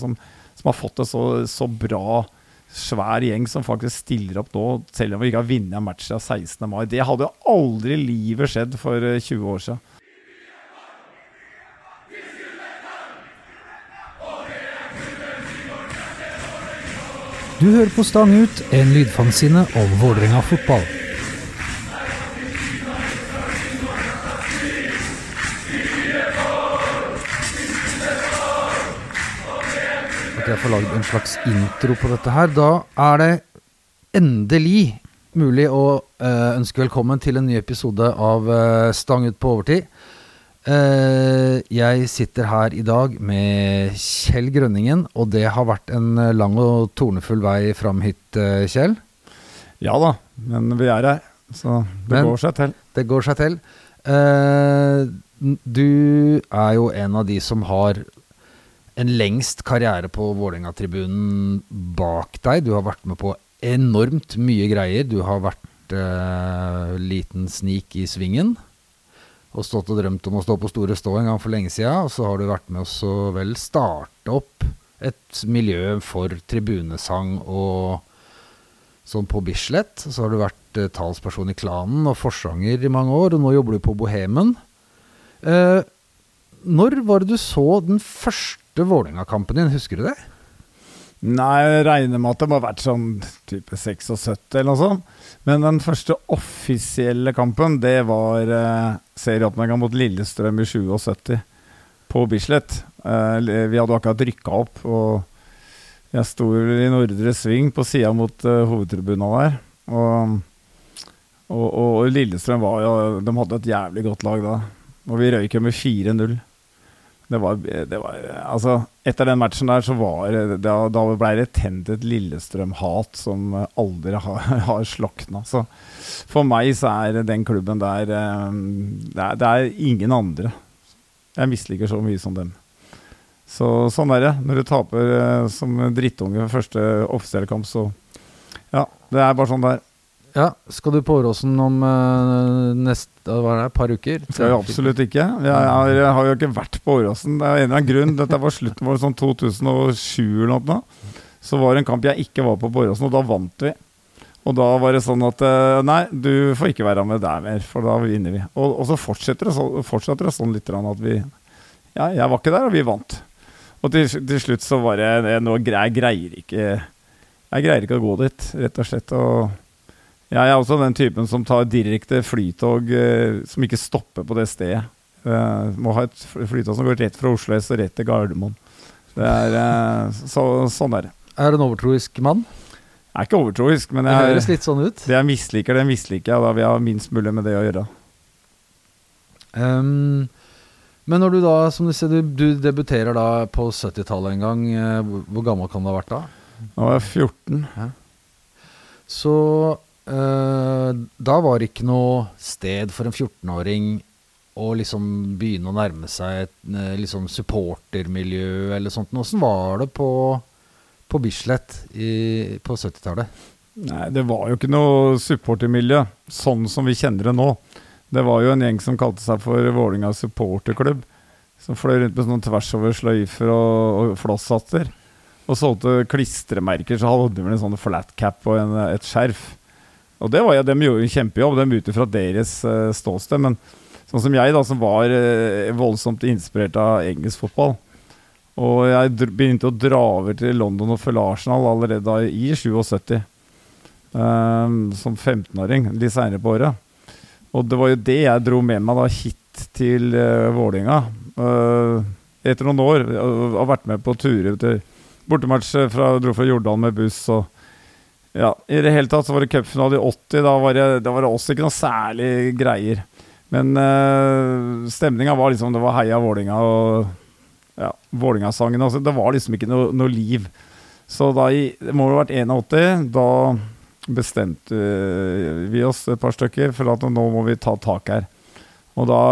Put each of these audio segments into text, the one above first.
som, som har fått det så, så bra svær gjeng som faktisk stiller opp nå, selv om vi ikke har vunnet en match siden 16. mai. Det hadde jo aldri livet skjedd for 20 eh, år siden. Du hører på Stang ut, en lydfanzine om Vålerenga fotball. Jeg får lagd en slags intro på dette her. Da er det endelig mulig å uh, ønske velkommen til en ny episode av uh, Stang ut på overtid. Uh, jeg sitter her i dag med Kjell Grønningen, og det har vært en lang og tornefull vei fram hit, Kjell? Ja da, men vi er her, så det men, går seg til. Det går seg til. du er jo en av de som har en lengst karriere på Vålerenga-tribunen bak deg. Du har vært med på enormt mye greier. Du har vært eh, liten snik i svingen. Og stått og drømt om å stå på Store Stå en gang for lenge sida. Og så har du vært med oss å vel starte opp et miljø for tribunesang og sånn på Bislett. Så har du vært eh, talsperson i klanen og forsanger i mange år, og nå jobber du på Bohemen. Eh, når var det du så den første første Vålerenga-kampen din, husker du det? Nei, jeg regner med at det må ha vært sånn type 76 eller noe sånt. Men den første offisielle kampen, det var eh, serieåpninga mot Lillestrøm i 77 på Bislett. Eh, vi hadde akkurat rykka opp, og jeg sto i nordre sving på sida mot eh, hovedtribunen der. Og, og, og, Lillestrøm var jo De hadde et jævlig godt lag da. Og vi røyk jo med 4-0. Det var, det var, altså, etter den matchen der, så var Da, da ble det tent et Lillestrøm-hat som aldri har, har slokna. Så for meg så er den klubben der eh, det er, det er ingen andre. Jeg misliker så mye som dem. Så sånn er det. Når du taper eh, som drittunge første offisielle kamp, så Ja, det er bare sånn det er. Ja, Skal du på Åråsen om uh, neste, hva er det, par uker? Skal jeg absolutt ikke. Jeg, er, jeg, har jo ikke vært på Åråsen. Det er en eller annen grunn. Dette var slutten var sånn 2007 eller noe. Så var det en kamp jeg ikke var på på Åråsen, og da vant vi. Og da var det sånn at uh, Nei, du får ikke være med der mer, for da vinner vi. Og, og så fortsetter det, så, fortsetter det sånn litt at vi Ja, jeg var ikke der, og vi vant. Og til, til slutt så var det Nå jeg greier ikke Jeg greier ikke å gå dit, rett og slett. og jeg er også den typen som tar direkte flytog eh, som ikke stopper på det stedet. Eh, må ha et flytog som går rett fra Oslo S og rett til Gardermoen. Det er, eh, så, sånn er det. Er du en overtroisk mann? Jeg er ikke overtroisk, men jeg, det høres litt sånn ut. det jeg misliker, det jeg misliker jeg. Da vil jeg ha minst mulig med det å gjøre. Um, men når du da, som du sier, du, du debuterer da på 70-tallet en gang. hvor, hvor gammel kan du ha vært da? Da var jeg 14. Ja. Så da var det ikke noe sted for en 14-åring å liksom begynne å nærme seg et uh, liksom supportermiljø eller sånt. Åssen var det på, på Bislett i, på 70-tallet? Nei, det var jo ikke noe supportermiljø sånn som vi kjenner det nå. Det var jo en gjeng som kalte seg for Vålinga supporterklubb. Som fløy rundt med sånn tvers over sløyfer og, og flosshatter. Og solgte klistremerker, så hadde de en sånn flat cap og en, et skjerf. Og det var jo, De gjorde en kjempejobb, dem ut fra deres uh, ståsted. Men sånn som jeg, da, som var uh, voldsomt inspirert av engelsk fotball Og jeg begynte å dra over til London og følge Arsenal allerede da i 77. Um, ehm, som 15-åring, litt seinere på året. Og det var jo det jeg dro med meg da hit til uh, Vålinga. Uh, etter noen år. Uh, har vært med på turer til bortematch fra, dro fra Jordan med buss. og ja, i det hele tatt så var det cupfinale i 80. Da var, det, da var det også ikke noe særlig greier. Men uh, stemninga var liksom Det var heia Vålinga og ja, Vålinga-sangen. Altså, det var liksom ikke noe, noe liv. Så da i, det må ha vært 81. Da bestemte vi oss et par stykker for at nå må vi ta tak her. Og da,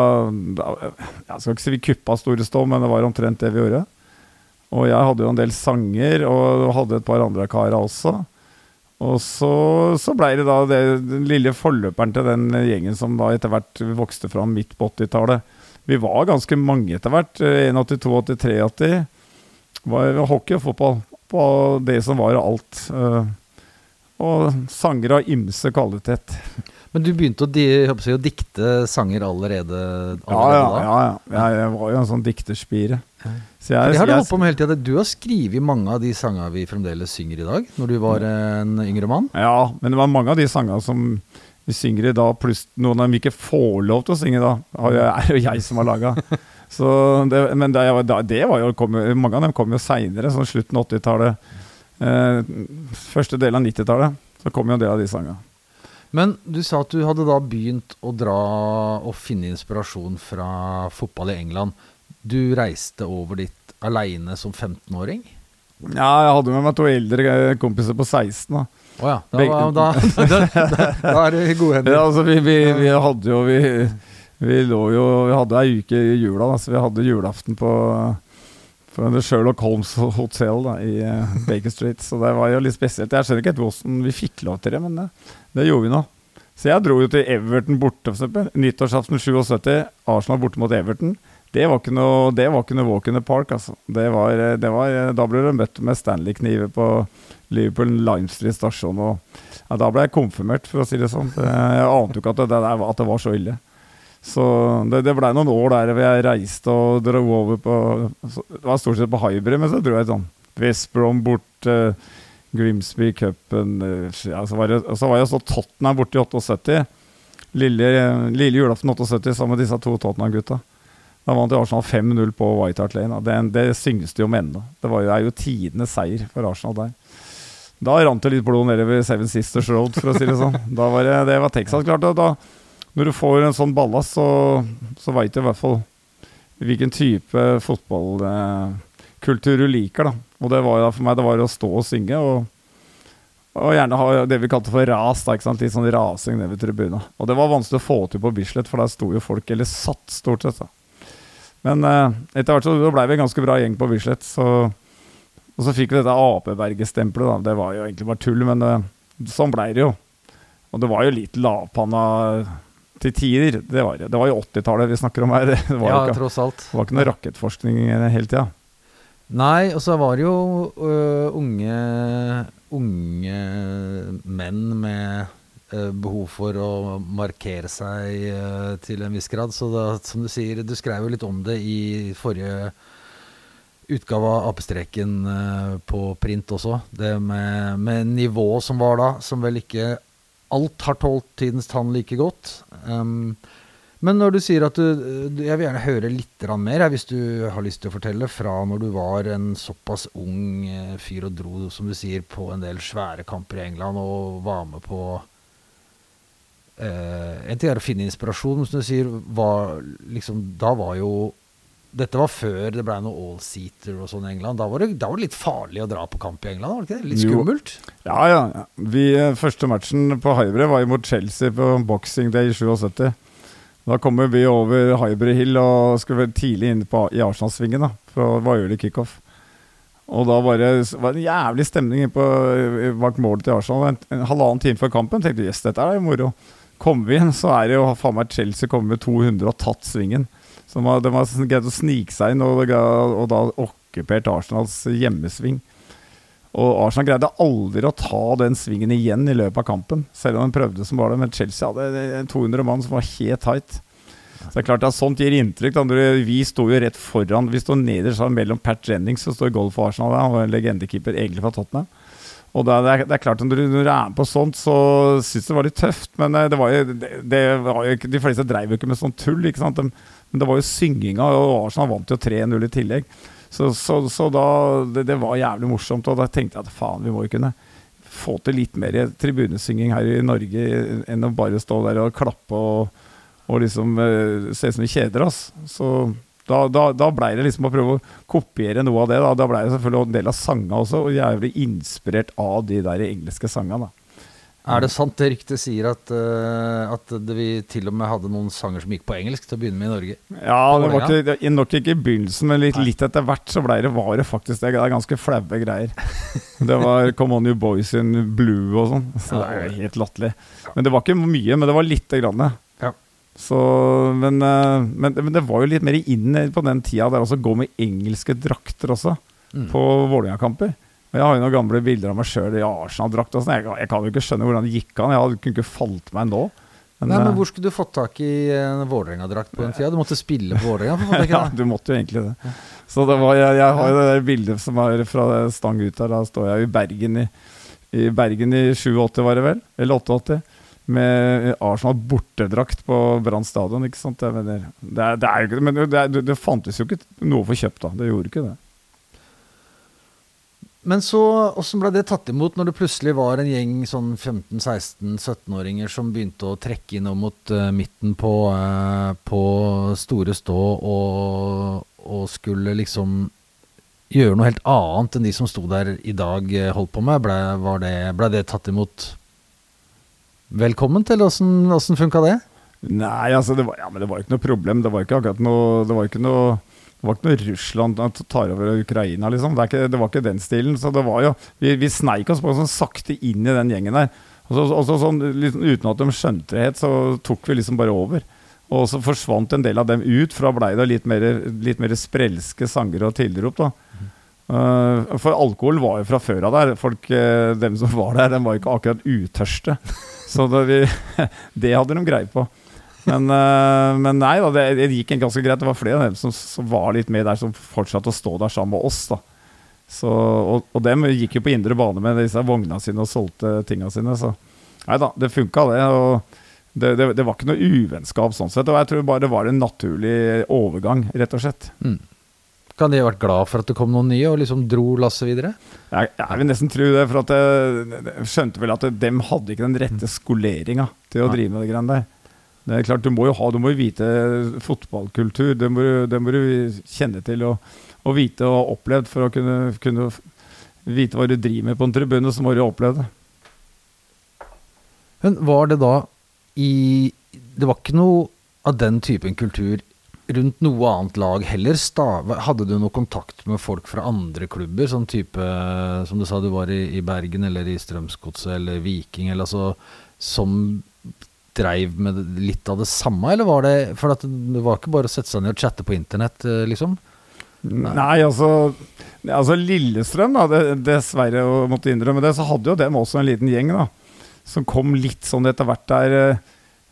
da Jeg skal ikke si vi kuppa Store Stå, men det var omtrent det vi gjorde. Og jeg hadde jo en del sanger, og hadde et par andre karer også. Og så, så blei det da det, den lille forløperen til den gjengen som da etter hvert vokste fram midt på 80-tallet. Vi var ganske mange etter hvert. 81, 82, 83. var hockey og fotball. På det som var alt. eh, og sanger av ymse kvalitet. Men du begynte å, jeg å dikte sanger allerede, Ja, allerede ja, da? ja, ja. Jeg var jo en sånn dikterspire. Så jeg, det har du holdt på med hele tida. Du har skrevet mange av de sangene vi fremdeles synger i dag, når du var en yngre mann. Ja, men det var mange av de sangene som vi synger i dag, pluss noen av dem vi ikke får lov til å synge da, jo- er jo jeg som har laga. Men det, det var jo, kom, jo- mange av dem kom jo seinere, sånn slutten av 80-tallet. Eh, første del av 90-tallet. Så kom jo en del av de sangene. Men du sa at du hadde da begynt å dra og finne inspirasjon fra fotball i England. Du reiste over dit aleine som 15-åring? Ja, jeg hadde med meg to eldre kompiser på 16. da. Å ja. Da, da, da, da, er du i gode hender. Ja, altså vi, vi, vi hadde jo vi, vi lå jo Vi hadde ei uke i jula, da, så vi hadde julaften på på The Sherlock Holmes Hotel da, i eh, Baker Street. Så det var jo litt spesielt. Jeg skjønner ikke helt hvordan vi fikk lov til det, men det, det gjorde vi nå. Så jeg dro jo til Everton borte, for eksempel. Nyttårsaften 77. Arsenal borte mot Everton. Det var ikke noe, det var ikke noe walk in the park, altså. Det var, det var, da ble du møtt med Stanley-kniver på Liverpool Lime Street stasjon. Og, ja, da ble jeg konfirmert, for å si det sånn. Jeg ante jo ikke at det, der at det var så ille. Så det, det blei noen år der hvor jeg reiste og dro over på Det var stort sett på Hybrid, men så dro jeg sånn West bort, eh, Grimsby Cupen eh, ja, så, var og så var jeg så Tottenham borte i 78. Lille, lille julaften 78 sammen med disse to Tottenham-gutta. Da vant jo Arsenal 5-0 på White Hart Lane. Det, det synges det jo om ennå. Det var det er jo tidenes seier for Arsenal der. Da rant det litt blod nedover Seven Sisters Road, for å si det sånn. Da var det, det var Texas klart. Da, når du får en sånn ballast, så, så veit du i hvert fall hvilken type fotballkultur du liker. da. Og det var for meg det var å stå og synge, og, og gjerne ha det vi kalte for ras. da, ikke sant? Litt sånn rasing nede ved tribuna. Og det var vanskelig å få til på Bislett, for der sto jo folk, eller satt stort sett. da. Men eh, etter hvert så ble vi en ganske bra gjeng på Bislett. Så, og så fikk vi dette Apeberget-stempelet. Det var jo egentlig bare tull, men eh, sånn blei det jo. Og det var jo litt lavpanna til tider. Det var, det var jo 80-tallet vi snakker om her. Det var, Ja, ikke, tross alt. det var ikke noe rakettforskning hele tida. Nei, og så var det jo ø, unge, unge menn med behov for å markere seg ø, til en viss grad. Så da, som du sier, du skrev jo litt om det i forrige utgave av Apestreken ø, på print også. Det med, med nivået som var da, som vel ikke alt har tålt tidens tann like godt. Um, men når du sier at du Jeg vil gjerne høre litt mer, hvis du har lyst til å fortelle, fra når du var en såpass ung eh, fyr og dro, som du sier, på en del svære kamper i England og var med på eh, En ting er å finne inspirasjon, men som du sier, var liksom Da var jo dette var før det ble noe all-seater og sånn i England. Da var, det, da var det litt farlig å dra på kamp i England? var det ikke det? Litt skummelt? Ja, ja. ja. Vi, eh, første matchen på Hybrid var jo mot Chelsea på Boxing Day i 77. Da kommer vi over Hybrid Hill og skulle være tidlig inn på, i Arsenal-svingen. da, For det var early kickoff. Og da var det, var det en jævlig stemning på, i- bak målet til Arsenal. En, en halvannen time før kampen tenkte vi yes, dette er jo moro. Kommer vi inn, så er det jo faen meg Chelsea kommer med 200 og tatt svingen. Så de har, greid å snike seg inn og, og da okkupert Arsenals hjemmesving. Og Arsenal greide aldri å ta den svingen igjen i løpet av kampen. Selv om de prøvde som var det, men Chelsea hadde 200 mann som var helt tight. Så det er klart at Sånt gir inntrykk. Vi sto jo rett foran. Vi sto nederst mellom Pat Jennings og står golf for Arsenal. Han var en legendekeeper egentlig fra Tottenham. Og det, er, det er klart Når du, når du er med på sånt, så syns jeg det var litt tøft. Men eh, det var jo, det, det var jo de fleste dreiv jo ikke med sånn tull. ikke sant? De, men det var jo synginga, og Arsenal vant jo 3-0 i tillegg. Så, så, så da det, det var jævlig morsomt, og da tenkte jeg at faen, vi må jo kunne få til litt mer tribunesynging her i Norge enn å bare stå der og klappe og, og liksom eh, se ut som vi kjeder oss. Så da, da, da blei det liksom å prøve å kopiere noe av det. Da, da blei det selvfølgelig en del av sanga også, og jævlig inspirert av de der engelske sangene. Er det sant det ryktet sier at, uh, at det, vi til og med hadde noen sanger som gikk på engelsk til å begynne med i Norge? Ja, det var ikke, det, nok ikke i begynnelsen, men litt, litt etter hvert så ble det, var det faktisk det. Det er ganske flaue greier. Det var Come On You Boys in Blue og sånn. Så det er helt latterlig. Men det var ikke mye, men det var lite grann. Så, men, eh, men, men det var jo litt mer inn på den tida der også gå med engelske drakter også. Mm. på Vålerenga-kamper. Jeg har jo noen gamle bilder av meg sjøl i Arsenal-drakt. og sånn. Jeg, jeg kan jo ikke skjønne hvordan det gikk an. Jeg kunne ikke falt meg nå. Men, Nei, men eh, Hvor skulle du fått tak i en Vålerenga-drakt på den tida? Du måtte spille på Vålerenga? ja, du måtte jo egentlig det. Så det var, jeg, jeg har jo det der bildet som er fra stang ut der. Da står jeg i Bergen i, i Bergen i 87, var det vel? Eller 88. Med Arsenal bortedrakt på Brann stadion. ikke sant? Det, er, det, er, men det, er, det fantes jo ikke noe få kjøpt da. Det gjorde ikke det. Men så, åssen ble det tatt imot når det plutselig var en gjeng sånn 15-16-17-åringer som begynte å trekke innom mot uh, midten på, uh, på Store Stå og, og skulle liksom gjøre noe helt annet enn de som sto der i dag eh, holdt på med? Ble, det, ble det tatt imot velkomment, til åssen, funka det? Nei, altså det var, ja, men det var ikke noe problem. Det var ikke akkurat noe Det var ikke noe det var ikke noe Russland tar over Ukraina, liksom. Det, ikke, det var ikke den stilen. Så det var jo Vi, vi sneik oss på sånn sakte inn i den gjengen der. Og så, og så sånn, liksom, uten at de skjønte det helt, så tok vi liksom bare over. Og så forsvant en del av dem ut, for da blei det litt mer, litt mer sprelske sanger og tilrop, da. Eh, for alkohol var jo fra før av der. Folk, uh, dem som var der, dem var ikke akkurat utørste. Så det, vi, det hadde de greie på. Men, eh, men nei da, det, det gikk ganske greit. Det var flere av dem som, som var litt med der, som fortsatte å stå der sammen med oss. da så, og, og dem gikk jo på indre bane med disse vogna sine og solgte tinga sine. Så nei da, det funka, det. Og det, det, det var ikke noe uvennskap sånn sett. Og jeg tror bare det var en naturlig overgang, rett og slett. Kan de ha vært glad for at det kom noen nye, og liksom dro lasset videre? Jeg, jeg vil nesten tro det, for at jeg, skjønte vel at dem hadde ikke den rette skoleringa til å drive med det greiene der. Det er klart, Du må jo ha, du må jo vite fotballkultur. Det må, det må du kjenne til og, og vite og ha opplevd for å kunne, kunne vite hva du driver med på en tribune. Så må du ha opplevd det. Men var det da i Det var ikke noe av den typen kultur rundt noe annet lag heller? Stav, hadde du noe kontakt med folk fra andre klubber? Sånn type Som du sa, du var i, i Bergen eller i Strømsgodset eller Viking, eller altså Som dreiv med litt av det samme, eller var det For det var ikke bare å sette seg ned og chatte på internett, eh, liksom? Nei, altså, altså Lillestrøm, da, det, dessverre å måtte innrømme det, så hadde jo dem også en liten gjeng da, som kom litt sånn etter hvert der.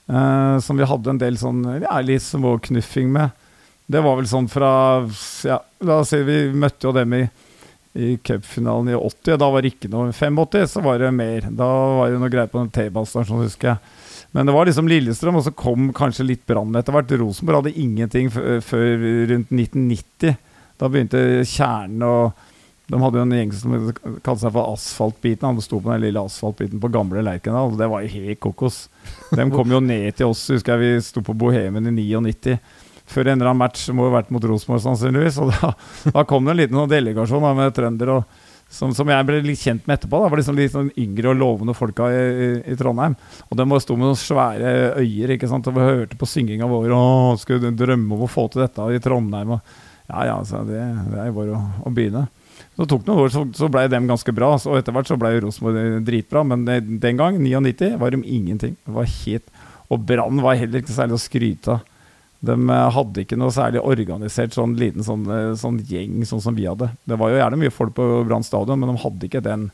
Eh, som vi hadde en del sånn ja, litt småknuffing med. Det var vel sånn fra ja, La oss si vi møtte jo dem i, i cupfinalen i 80. Da var det ikke noe 85, så var det mer. Da var det noe greier på den T-banestasjonen, husker jeg. Men det var liksom Lillestrøm, og så kom kanskje litt Brann etter hvert. Rosenborg hadde ingenting før rundt 1990. Da begynte kjernen og De hadde jo en gjeng som kalte seg for Asfaltbiten. Han sto på den lille asfaltbiten på gamle Lerkendal. Det var jo helt kokos. De kom jo ned til oss. Husker jeg vi sto på Bohemen i 99. Før en eller annen match må jo ha vært mot Rosenborg, sannsynligvis. Og da, da kom det en liten sånn delegasjon da, med trøndere. som, som jeg ble litt kjent med etterpå. Da var liksom litt sånn yngre og lovende folka i, i, i Trondheim. Og de sto med noen svære øyer ikke sant? og vi hørte på synginga vår og skulle drømme om å få til dette i Trondheim. Og, ja, ja, så det, det er jo bare å, å begynne. Så det tok noen år, så, så ble dem ganske bra. Så etter hvert så ble Rosenborg dritbra. Men det, den gang, 99, var de ingenting. Det var helt, og Brann var heller ikke særlig å skryte av. De eh, hadde ikke noe særlig organisert sånn liten sånn, eh, sånn gjeng sånn som vi hadde. Det var jo gjerne mye folk på Brann stadion, men de hadde ikke den,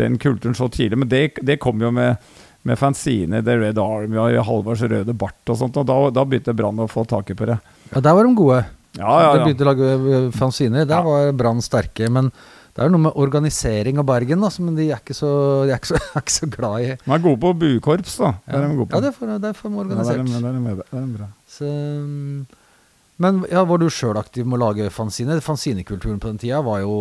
den kulturen så tidlig. Men det, det kom jo med, med fanzine, The Red Army og Halvards røde bart og sånt. Og da, da begynte Brann å få taket på det. Ja, der var de gode. Ja, ja, De ja. begynte å lage eh, fanziner. Der Ja. var Brann sterke. Men det er jo noe med organisering av Bergen, da, som de er ikke så, de er ikke så, er ikke så glad i. De er gode på buekorps, da. Det er de gode på. Ja, det for, det får Ja, det er organisert. Ja, det er de med det. Det er de bra. Så, mm, men ja, var du sjøl aktiv med å lage fanziner? Fanzinekulturen på den tida var jo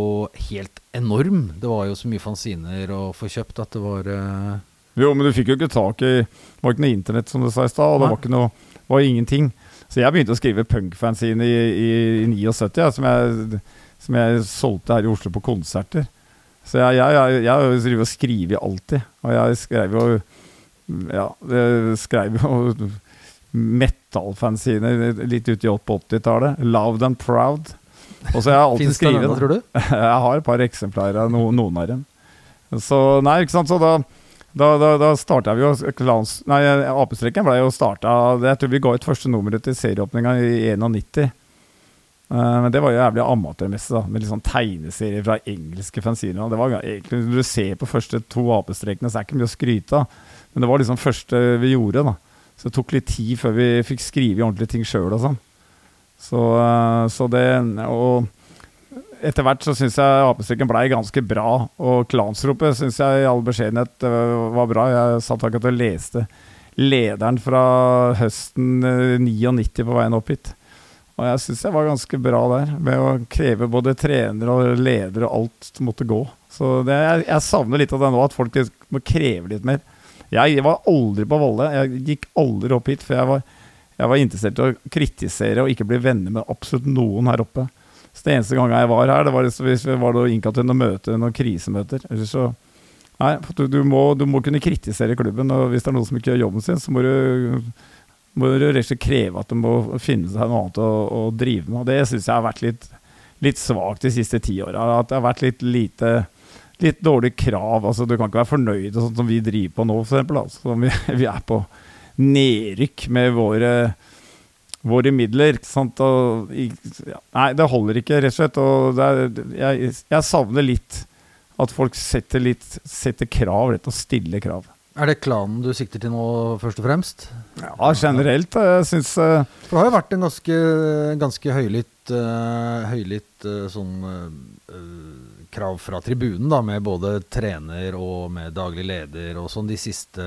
helt enorm. Det var jo så mye fanziner å få kjøpt at det var uh... Jo, men du fikk jo ikke tak i Det var ikke noe internett, som du sa i stad, og det var ikke noe var ingenting. Så jeg begynte å skrive punkfanzine i, i, i 79, ja, som, jeg, som jeg solgte her i Oslo på konserter. Så jeg, jeg, jeg, jeg skrevet alltid. Og jeg skrev jo Ja, jeg skrev jo metal-fanzine litt ut i 80-tallet. 'Loved and Proud'. Og så har jeg alltid skrevet tror du? jeg har et par eksemplarer av no, noen av dem. Så nei, ikke sant, så da da, da, da starta vi jo klans... Nei, Apestreken ble jo starta Jeg tror vi ga ut første nummeret til serieåpninga i 91. Eh, men det var jo jævlig amatørmessig, da, med litt sånn tegneserier fra engelske fanziner. Det var egentlig, Når du ser på første to AP-strekene, så er det ikke mye å skryte av. Men det var liksom første vi gjorde. da. Så det tok litt tid før vi fikk skrive ordentlige ting sjøl og sånn. Så, eh, så det Og etter hvert så syns jeg apestrikken blei ganske bra. Og Klansropet syns jeg i all beskjedenhet øh, var bra. Jeg satt akkurat og leste lederen fra høsten øh, 99 på veien opp hit. Og jeg syns jeg var ganske bra der, med å kreve både trener og leder og alt måtte gå. Så det, jeg, jeg, savner litt av det nå, at folk må kreve litt mer. Jeg var aldri på Valle. Jeg gikk aldri opp hit, for jeg var, jeg var interessert i å kritisere og ikke bli venner med absolutt noen her oppe. Så det eneste gangen jeg var her, det var hvis vi var innkalt til noen møte, noen krisemøter. Så, nei, du, du, må, du, må, kunne kritisere klubben, og hvis det er noen som ikke gjør jobben sin, så må du, må du rett og slett kreve at det må finne seg noe annet å, å drive med. Og det syns jeg har vært litt, litt svakt de siste ti åra. At det har vært litt lite litt dårlige krav. altså Du kan ikke være fornøyd sånn som vi driver på nå, f.eks. Altså, vi, vi er på nedrykk med våre våre midler. Og, ja, nei, det holder ikke, rett og slett. Og er, jeg, jeg, savner litt at folk setter, litt, setter krav, rett og stiller krav. Er det klanen du sikter til nå, først og fremst? Ja, generelt. Jeg syns uh, For det har jo vært en ganske, ganske høylytt, uh, høylytt uh, sånn krav fra tribunen, da, med både trener og med daglig leder og sånn de siste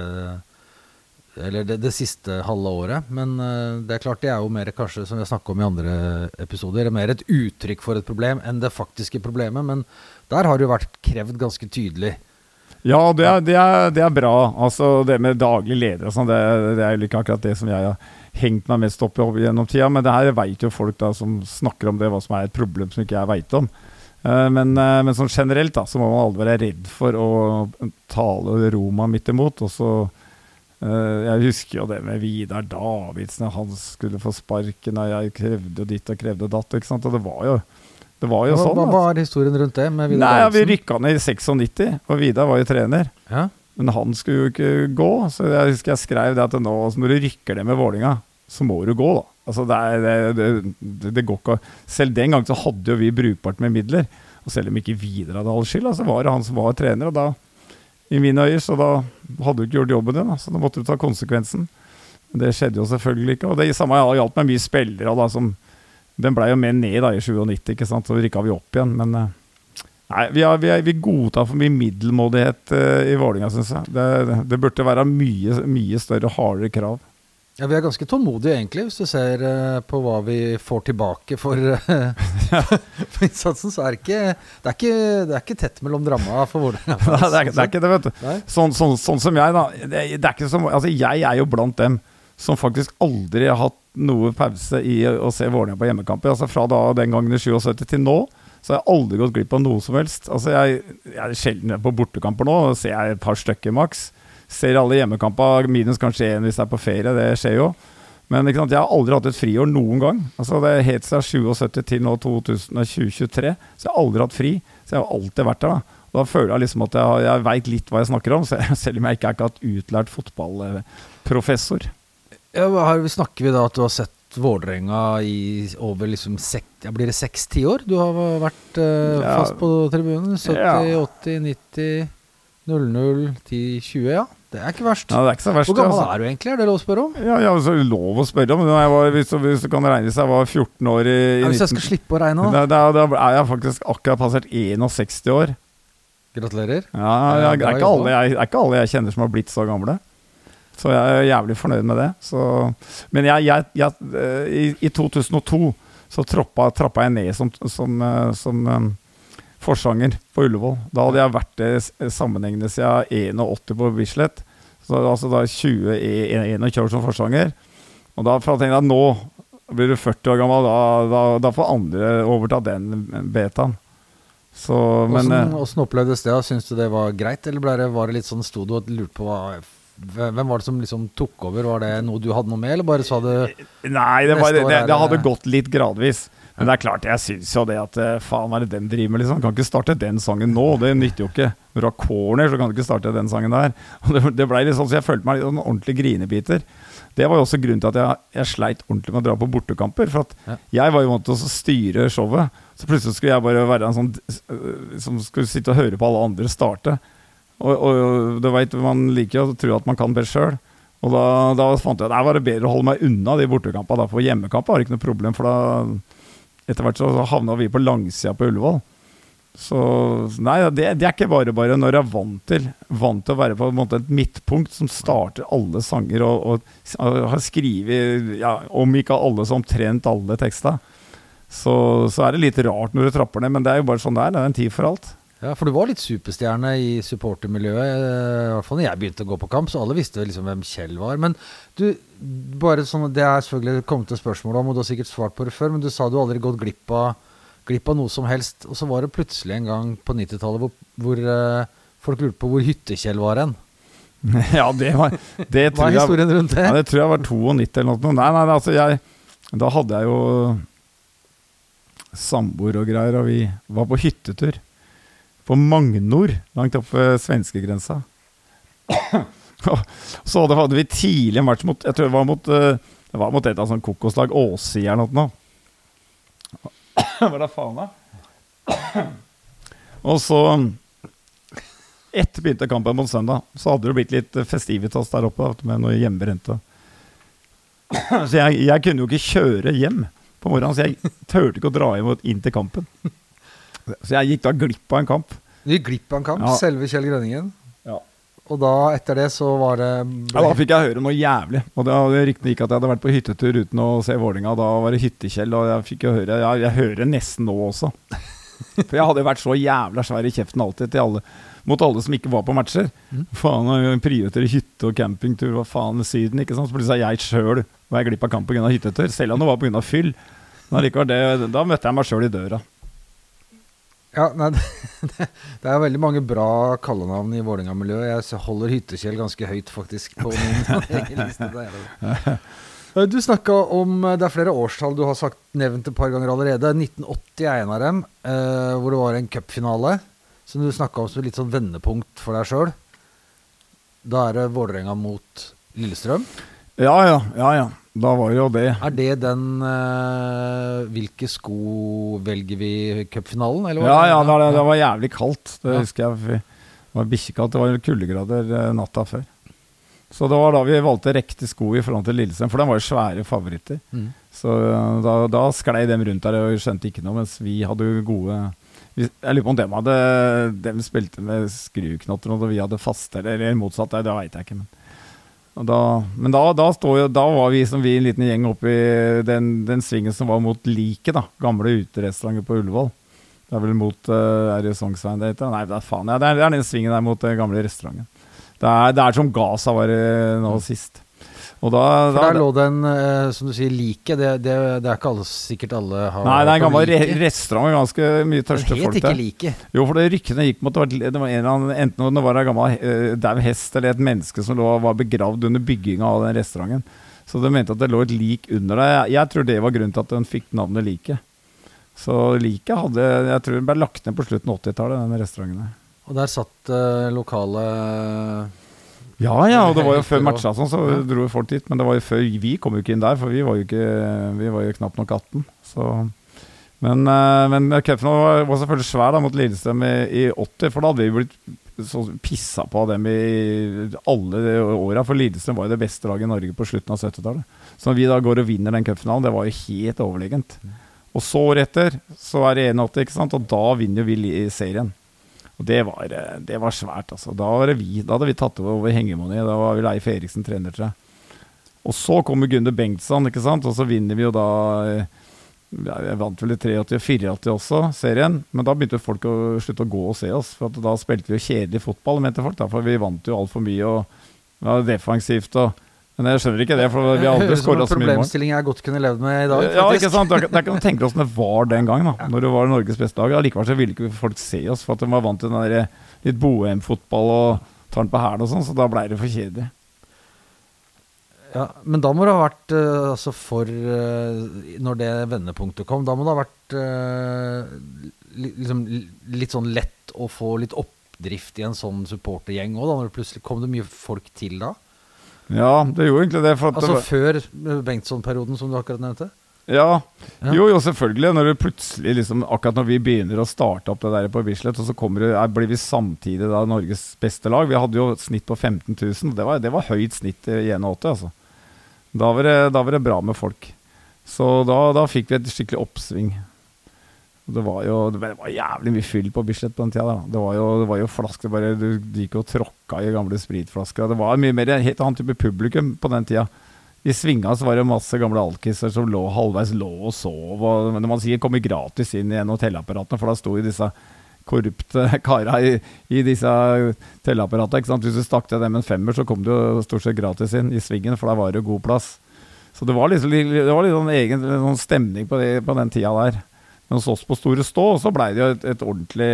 eller det, det, siste halve året. Men uh, det er klart det er jo mer kanskje, som vi har snakket om i andre episoder, mer et uttrykk for et problem enn det faktiske problemet. Men der har det jo vært krevd ganske tydelig. Ja, det er, det er, det er bra. Altså Det med daglig leder og sånn, det, det, er jo ikke akkurat det som jeg har hengt meg mest opp i gjennom tida. Men det her veit jo folk da som snakker om det, hva som er et problem som ikke jeg veit om. Uh, men, uh, men, sånn generelt da, så må man aldri være redd for å tale Roma midt imot. og så jeg husker jo det med Vidar Davidsen, han skulle få sparken, og jeg krevde jo ditt og krevde datt. ikke sant? Og det var jo, det var jo hva, sånn. Hva var historien rundt det? med Vidar Nei, Davidsen? Vi rykka ned i 96, og Vidar var jo trener. Ja? Men han skulle jo ikke gå, så jeg husker jeg skrev det at nå når du rykker ned med Vålinga, så må du gå, da. Altså det, er, det, det, det, går ikke Selv den gang så hadde jo vi brukbart med midler. Og selv om ikke Vidar hadde all skyld, så var det han som var trener. og da i mine øyne, så da hadde du ikke gjort jobben din. Så da måtte du ta konsekvensen. Det skjedde jo selvfølgelig ikke. Og det samme gjaldt med mye spillere. Da, som, den blei jo med ned da, i 97, ikke sant? så rykka vi opp igjen. Men eh, nei, vi, er, vi, er, vi godtar for mye middelmådighet uh, i Vålinga, syns jeg. Det, det, burde være mye, mye større, hardere krav. Ja, Vi er ganske tålmodige, egentlig, hvis du ser uh, på hva vi får tilbake for, uh, for innsatsen. Så er det, ikke, det, er ikke, det er ikke tett mellom dramma for Vålerenga. det, er, det er ikke det, vet du. Sånn, sånn, sånn, som jeg, da. Det, det er ikke som, altså, jeg er jo blant dem som faktisk aldri har hatt noe pause i å se Vålerenga på hjemmekamper. Altså Fra da, den gangen i 77 til nå så har jeg aldri gått glipp av noe som helst. Altså Jeg, jeg er sjelden på bortekamper nå, ser jeg et par stykker maks. Ser alle hjemmekamper, minus kanskje én hvis jeg er på ferie. Det skjer jo. Men jeg har aldri hatt et friår noen gang. Altså Det er helt siden 77 til nå 2023. Så jeg har aldri hatt fri. Så jeg har alltid vært der. da Da føler jeg liksom at jeg, jeg veit litt hva jeg snakker om, selv om jeg ikke er ikke hatt utlært fotballprofessor. Ja, her snakker vi da at du har sett Vålerenga i over liksom sek, Blir det seks tiår? Du har vært uh, fast på tribunen? 70, ja. 80, 90 00, 10, 20, ja. Det er ikke verst. Ja, det er ikke så verst Hvor gammel altså. er du egentlig? Er det lov å spørre om? Ja, ja altså, lov å spørre om. Var, hvis, hvis, du kan regne hvis jeg var 14 år i, i ja, Hvis jeg skal slippe å regne, da? Da, da, da er jeg faktisk akkurat passert 61 år. Gratulerer. Ja, ja, det, er ikke alle jeg, er ikke alle jeg kjenner som har blitt så gamle. Så jeg er jævlig fornøyd med det. Så, men jeg, jeg, jeg, eh, i, i 2002 så troppa, trappa jeg ned som, som, eh, som um, forsanger på Ullevål. Da hadde jeg vært det sammenhengende siden 81 på Bislett. Så altså da 20-21 år som forsanger. Og da tenkte jeg at nå blir du 40 år gammel, da, da, da får andre overta den betaen. Så, men hvordan, hvordan, opplevdes det? Syns du det var greit, eller ble det, var det litt sånn sto du og lurte på hva hvem var det som liksom tok over? Var det noe du hadde noe med, eller bare sa du Nei, det, var, det, det hadde gått litt gradvis. Men det er klart, jeg syns jo det at eh, faen, hva er det den driver med, liksom? Kan ikke starte den sangen nå, det nytter jo ikke. Når du har corner, så kan du ikke starte den sangen der. Og det, det ble litt sånn, så Jeg følte meg litt sånn ordentlig grinebiter. Det var jo også grunnen til at jeg, jeg sleit ordentlig med å dra på bortekamper. For at Ja. jeg var jo vant til å styre showet. Så plutselig skulle jeg bare være en sånn øh, som skulle sitte og høre på alle andre starte. Og, og du veit, man liker å tro at man kan best sjøl. Og da, da fant jeg at det var bedre å holde meg unna de bortekampene. For hjemmekamp var det ikke noe problem, for da etter hvert så havna vi på langsida på Ullevål. Så nei, det, det er ikke bare bare når jeg er vant til Vant til å være på en måte et midtpunkt som starter alle sanger og, og, og har skrevet ja, om ikke alle, så omtrent alle teksta. Så, så er det litt rart når du trapper ned, men det er jo bare sånn det er. Det er en tid for alt. Ja, for du var litt superstjerne i supportermiljøet, eh, i hvert fall når jeg begynte å gå på kamp, så alle visste liksom hvem Kjell var. Men du, bare sånn, det er selvfølgelig kommet til spørsmål om, og du har sikkert svart på det før, men du sa du aldri gått glipp av, glipp av noe som helst. Og så var det plutselig en gang på 90-tallet hvor, hvor uh, folk lurte på hvor Hytte-Kjell var hen. ja, det var det Hva er jeg, historien rundt det? ja, det tror jeg var 92 eller noe. Nei, nei, altså jeg Da hadde jeg jo samboer og greier, og vi var på hyttetur. På Magnor, langt oppe ved svenskegrensa. Så hadde, hadde vi tidlig en match mot Jeg tror det var mot eh, Det var mot et av sånne kokoslag Åsi eller noe. Hva da faen, da? Og så Etter begynte kampen på søndag, så hadde det blitt litt festivitas der oppe med noe hjemmebrente. Så jeg, jeg kunne jo ikke kjøre hjem på morgenen, så jeg turte ikke å dra inn til kampen. Så jeg gikk da glipp av en kamp. Du gikk glipp av en kamp, Ja. selve Kjell Grønningen. Ja. Og da, etter det, så var det Ja, da fikk jeg høre noe jævlig. Og det ryktene gikk at jeg hadde vært på hyttetur uten å se Vålinga Da var det Hyttekjell, og jeg fikk jo høre Jeg, jeg hører nesten nå også. For jeg hadde jo vært så jævla svær i kjeften alltid alle mot alle som ikke var på matcher. Mm. Faen, prioriterer hytte og campingtur, hva faen, Syden, ikke sant. Så plutselig jeg sjøl var jeg glipp av kamp pga. hyttetur, selv om det var pga. fyll. Men allikevel, da møtte jeg meg sjøl i døra. Ja, nei, det, det er veldig mange bra kallenavn i Vålerenga-miljøet. Jeg holder Hyttekjell ganske høyt, faktisk, på min egen liste. Er det. Eh, Du snakka om eh, Det er flere årstall du har sagt, nevnt et par ganger allerede. 1980 er en av dem, eh, hvor det var en cupfinale. Som du snakka om som litt sånn vendepunkt for deg sjøl. Da er det Vålerenga mot Lillestrøm. Ja, ja, ja, ja. Da var det jo det. Er det den uh, Hvilke sko velger vi-cupfinalen? Ja, ja, det, det var jævlig kaldt. Det Ja. husker jeg. Det var bikkjekaldt. Det var kuldegrader eh, natta før. Så det var da vi valgte riktig sko i forhold til Lillestrøm, for de var jo svære favoritter. Mm. Så eh, da, da sklei dem rundt der og skjønte ikke noe, mens vi hadde jo gode Jeg lurer på om dem hadde Dem spilte med skruknotter, og vi hadde faste, eller, motsatt. Det, det veit jeg ikke, men da, men da, da, jo, da var vi som vi en liten gjeng oppi den, den svingen som var mot Liket, da. Gamle uterestauranten på Ullevål. Det er vel mot uh, Er det Sognsveien det heter? Nei, det er faen. Ja, det, er, det er den svingen der mot den gamle restauranten. Det er, det er som Gaza var eh, nå sist. Og da, For da der lå det en, eh, som du sier, like. Det, det, det er ikke alle, sikkert alle har Nei, det er en gammel like. restaurant med ganske mye tørste folk der. like. Jo, for det ryktene gikk mot det var, en eller annen, enten det var en gammel uh, dau hest eller et menneske som lå, var begravd under bygginga av den restauranten. Så de mente at det lå et lik under det. Jeg, jeg tror det var grunnen til at den fikk navnet Liket. Så Liket hadde Jeg tror den ble lagt ned på slutten av 80-tallet, den restauranten. der. Og der satt uh, lokale Ja ja, og det var jo før matcha sånn, så Ja. dro folk dit. Men det var jo før vi kom jo ikke inn der, for vi var jo ikke Vi var jo knapt nok 18. Så Men, uh, men cupen var, var selvfølgelig svær da mot Lillestrøm i, i 80, for da hadde vi blitt så pissa på av dem i alle åra. For Lillestrøm var jo det beste laget i Norge på slutten av 70-tallet. Så når vi da går og vinner den cupfinalen, det var jo helt overlegent. Og så året etter så er det 81, ikke sant? og da vinner vi serien. Og det var, eh, det var svært, altså. Da, vi, da hadde vi tatt over hengemoni. Da var vi Leif Eriksen trener, tror jeg. Og så kommer Gunder Bengtsson, ikke sant? og så vinner vi jo da eh, Jeg vant vel i 83 og 84 også, serien. Men da begynte folk å slutte å gå og se oss. For da spilte vi jo kjedelig fotball, mente folk. Da, for vi vant jo altfor mye og det var defensivt. og Men jeg skjønner ikke det, for vi har aldri skåra så mye mål. problemstilling jeg godt kunne levd med i dag. Ja, faktisk. ikke sant? Det er ikke noe å tenke oss det var den gang, da Når det var Norges beste lag. Allikevel så ville ikke folk se oss, for at de var vant til den der litt bohemfotball og den på hælen og sånn, så da blei det for kjedelig. Ja, men da må det ha vært eh, altså for eh, Når det vendepunktet kom, da må det ha vært eh, liksom, litt sånn lett å få litt oppdrift i en sånn supportergjeng òg, da? Når det plutselig kom det mye folk til da? Ja, det gjorde egentlig det. For at Altså det var, før eh, Bengtsson-perioden, som du akkurat nevnte? ja, Ja. Jo, jo, selvfølgelig. Når det plutselig liksom, Akkurat når vi begynner å starte opp det der på Bislett, og så det, er, blir vi samtidig da Norges beste lag. Vi hadde jo et snitt på 15 000. Det var, det var høyt snitt i 81, altså. Da var, det, da var det bra med folk. Så da, da fikk vi et skikkelig oppsving. Det var jo det var jævlig mye fyll på Bislett på den tida. Da. Det var jo, det var jo flasker bare Du gikk og tråkka i gamle spritflasker. Det var mye mer en helt annen type publikum på den tida. I svinga så var det masse gamle alkiser som lå halvveis lå og sov. Og, men man sier kommer gratis inn i en av telleapparatene, for da sto jo disse korrupte kara i, i disse telleapparatene. Hvis du stakk deg dem en femmer, så kom du stort sett gratis inn i svingen, for da var det god plass. Så det var liksom det var litt sånn egen sånn stemning på, det, på den tida der. Men hos oss på Store Stå så blei det jo et, et ordentlig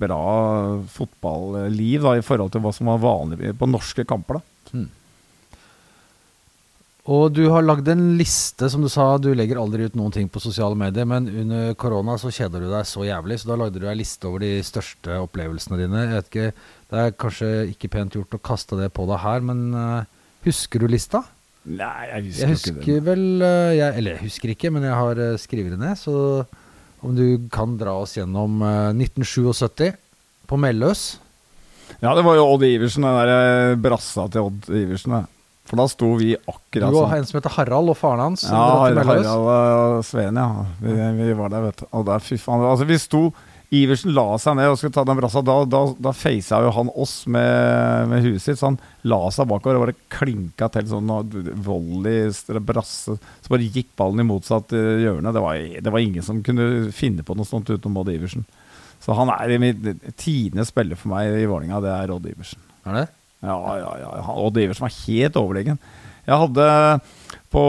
bra fotballiv da, i forhold til hva som var vanlig på norske kamper. da. Og du har lagd en liste, som du sa, du legger aldri ut noen ting på sosiale medier, men under korona så kjeder du deg så jævlig, så da lagde du ei liste over de største opplevelsene dine. Jeg vet ikke, Det er kanskje ikke pent gjort å kaste det på deg her, men uh, husker du lista? Nei, jeg husker, Jeg husker ikke husker vel uh, jeg, Eller jeg husker ikke, men jeg har uh, skrevet det ned, så om du kan dra oss gjennom eh, 1977 på Melløs. Ja, det var jo Odd Iversen, den der eh, brassa til Odd Iversen. For da sto vi akkurat sånn. Du og sånn. en som heter Harald, og faren hans. Ja, Harald Harald og Sveen, ja. Vi, vi var der, vet du. Og der, fy faen. Altså, vi sto Iversen la seg ned og skulle ta den brassa. Da, da, da facet jo han oss med, med huet sitt, så han la seg bakover og bare klinka til sånn volley, brasse. Så bare gikk ballen i motsatt eh, hjørne. Det var, det var ingen som kunne finne på noe sånt utenom Odd Iversen. Så han er i min tiende spiller for meg i Vålinga, det er Odd Iversen. Er det? Ja, ja, ja. Odd Iversen var helt overlegen. Jeg hadde på,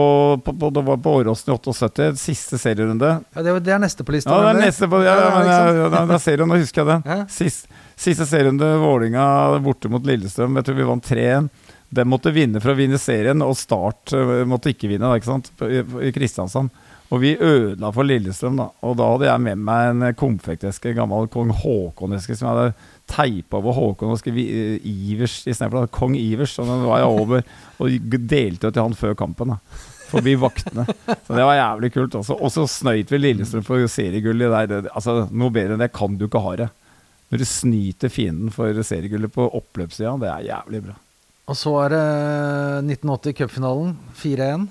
på, på, det var på Åråsen i 78, siste serierunde. Ja, det, er- det er neste på lista. Ja, det er neste på, ja, Ja, ja, ja, det er serien, nå husker jeg. Ja. Sist, siste serierunde, Vålinga borte mot Lillestrøm. Jeg tror vi vant 3-1. Den måtte vinne for å vinne serien, og Start eh, måtte ikke vinne, da, ikke sant? I, i Kristiansand. Og vi ødela for Lillestrøm, da. Og da hadde jeg med meg en eh, konfekteske, gammel kong Haakon-eske, som jeg hadde teipa over Håkon og skrevet eh, Ivers istedenfor. Kong Ivers. Og den var jeg over og delte ut til han før kampen. da Forbi vaktene. Så det var jævlig kult. Også. Og så snøyt vi Lillestrøm for seriegullet der. Det, altså, noe bedre enn det kan du ikke ha det. Når du snyter fienden for seriegullet på oppløpssida, det er jævlig bra. Og så er det 1980 cupfinalen. 4-1.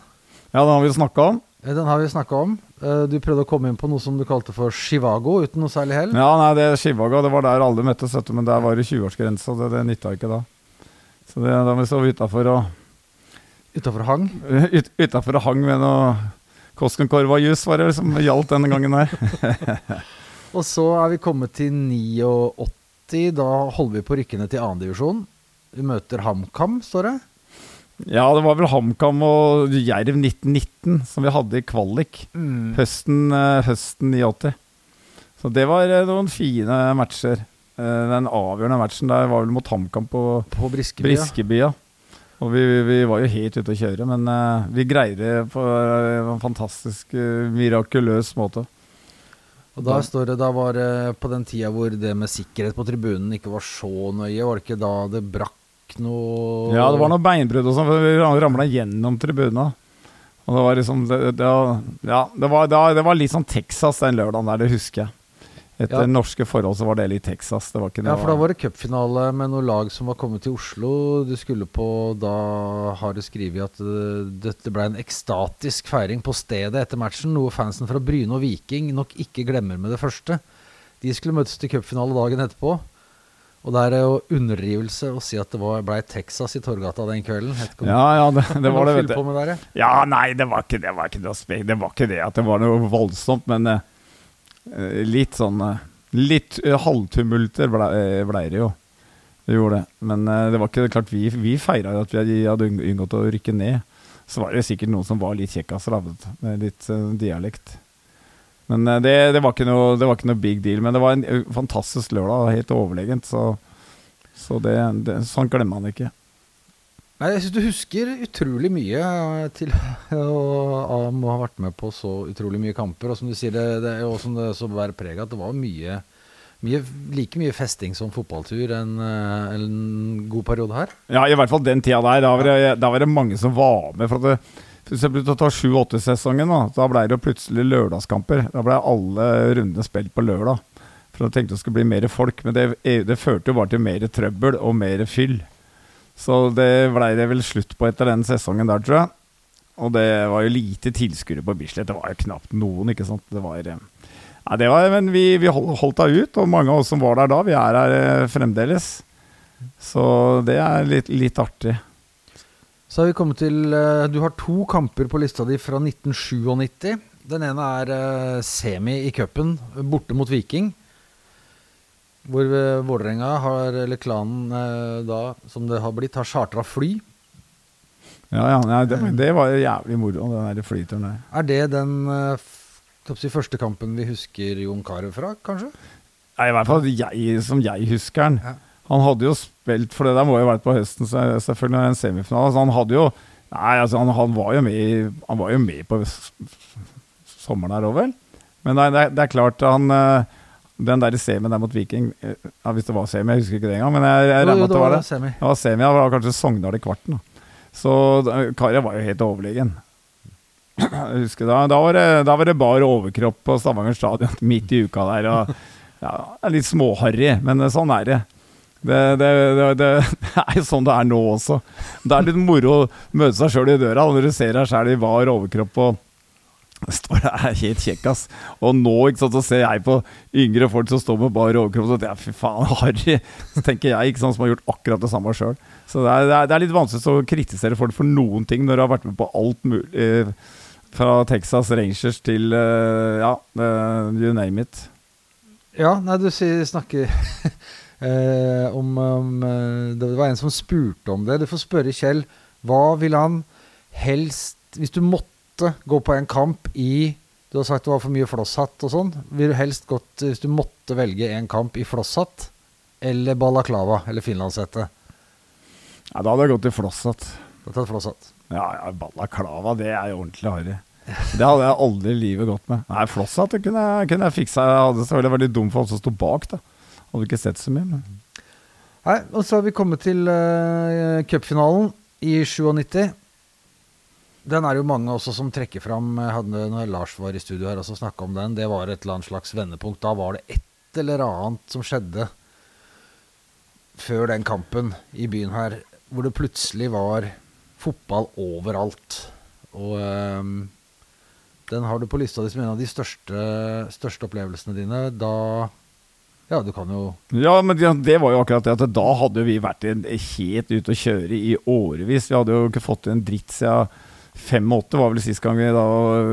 Ja, den har vi snakka om. Den har vi snakka om. Eh, Du prøvde å komme inn på noe som du kalte for Chivago, uten noe særlig hell. Ja, nei, det Chivago, det var der alle møttes, men der var det 20-årsgrense, og det, det nytta ikke da. Så det, da vi så utafor og Utafor hang. ut, Utafor og hang med noe Koskenkorva-jus, var det som gjaldt denne gangen her. Og så er vi kommet til 89. Da holder vi på rykkene til 2. divisjon. Vi møter HamKam, står det. Ja, det var vel HamKam og Jerv 1919 som vi hadde i kvalik. Høsten, eh, høsten 89. Så det var eh, noen fine matcher. Eh, Den avgjørende matchen der var vel mot HamKam på På Briskebya. Briskebya. Og vi, vi var jo helt ute å kjøre, men eh, vi greide det på eh, en fantastisk, eh, mirakuløs måte. Og da står det, da var det på den tida hvor det med sikkerhet på tribunen ikke var så nøye. Var det ikke da det brakk noe Ja, det var noe beinbrudd og sånn, for vi ramla gjennom tribuna. Og det var liksom det, det, Ja, det var, det, var- det var litt sånn Texas den lørdagen der, det husker jeg. Etter Ja. norske forhold så var det litt Texas. Det var ikke noe Ja, for da var det cupfinale med noen lag som var kommet til Oslo. Du skulle på Da har du skrevet at uh, dette ble en ekstatisk feiring på stedet etter matchen. Noe fansen fra Bryne og Viking nok ikke glemmer med det første. De skulle møtes til cupfinale dagen etterpå. Og det er jo underdrivelse å si at det var, ble Texas i Torgata den kvelden. Ja, ja, det, det var det, vet du. ja. Ja, nei, det var ikke det. Var ikke spe det var ikke det at det var noe voldsomt, men eh, litt sånn uh, Litt uh, halvtumulter ble, eh, ble det jo. Det gjorde det. Men det var ikke klart vi, vi feira jo at vi hadde unngått å rykke ned. Så var det sikkert noen som var litt kjekkaser, vet med litt dialekt. Men eh, det, det, var noe, det var ikke noe big deal. Men det var en eh, fantastisk lørdag, helt overlegent. Så, så det, det, sånn glemmer man ikke. Nei, jeg syns du husker utrolig mye eh, til å ha vært med på så utrolig mye kamper. Og som du sier, det, det jo som det så bærer preg av det var mye, Mye, like mye festing som fotballtur en, en god periode her. Ja, i hvert fall den tida der. Da var det, da var det mange som var med. For at det, for jeg begynte å ta 7-8-sesongen, da, da ble det plutselig lørdagskamper. Da ble alle rundene spilt på lørdag. For jeg tenkte det skulle bli mer folk, men det, det førte jo bare til mer trøbbel og mer fyll. Så det blei det vel slutt på etter den sesongen der, tror jeg. Og det var jo lite tilskuere på Bislett. Det var jo knapt noen, ikke sant. Det var eh, Nei, det var Men vi, vi holdt da ut, og mange av oss som var der da, vi er her eh, fremdeles. Så det er litt, litt artig. Så har vi kommet til eh, Du har to kamper på lista di fra 1997. Den ene er eh, semi i cupen, borte mot Viking. Hvor eh, Vålerenga har, eller klanen da, som det har blitt, har chartra fly. Ja, ja, nei, det, det var jævlig moro, den der flyturen der. Er det den si, første kampen vi husker Jon Carew fra, kanskje? Nei, I hvert fall jeg, som jeg husker den. Ja. Han hadde jo spilt, for det der må jo ha vært på høsten, så selvfølgelig en semifinale. Så han hadde jo Nei, altså han, han, var, jo med, han var jo med på sommeren her òg, vel. Men nei, det, er, det er klart, han eh, Den der semien der mot Viking eh, ja, Hvis det var semi, jeg husker ikke det engang, men jeg, jeg regner med at det var det. Semi. Det var semi, det var kanskje Sogndal i kvarten. Da. Så Kari var jo helt overlegen. Jeg husker da, da, var det, da var det bar overkropp på Stavanger stadion midt i uka der. Og, ja, litt småharry, men sånn er det. Det, det, det, det, er jo sånn det er nå også. Det er litt moro å møte seg sjøl i døra når du ser deg sjøl i var overkropp og står der er helt kjekk, ass. Og nå ikke sant, så ser jeg på yngre folk som står med bar overkropp og tenker fy faen, harry. Så tenker jeg, ikke sant, som har gjort akkurat det samme sjøl. Så det er, det, er, litt vanskelig å kritisere folk for noen ting når du har vært med på alt mulig. eh, Fra Texas Rangers til eh, ja, eh, you name it. Ja, nei, du snakker eh, om, om eh, Det var en som spurte om det. Du får spørre Kjell. Hva vil han helst Hvis du måtte gå på en kamp i Du har sagt det var for mye flosshatt og sånn. Vil du helst gått Hvis du måtte velge en kamp i flosshatt eller balaklava eller finlandshette? Ja, da hadde jeg gått i Flosshatt. Flosshatt. Ja, ja, balaklava, det er jo ordentlig harry. Det hadde jeg aldri i livet gått med. Nei, Flosshatt kunne jeg, kunne jeg fiksa. Jeg hadde selvfølgelig vært litt dum for han som sto bak, da. Hadde ikke sett så mye, men Nei, og så har vi kommet til uh, cupfinalen i 97. Den er jo mange også som trekker fram. Hadde når Lars var i studio her og snakka om den. Det var et eller annet slags vendepunkt. Da var det et eller annet som skjedde før den kampen i byen her, hvor det plutselig var fotball overalt. Og ehm, den har du på lista di som en av de største, største opplevelsene dine. Da Ja, du kan jo Ja, men det, det var jo akkurat det at da hadde vi vært en, helt ute å kjøre i årevis. Vi hadde jo ikke fått til en dritt siden 85, var vel sist gang vi da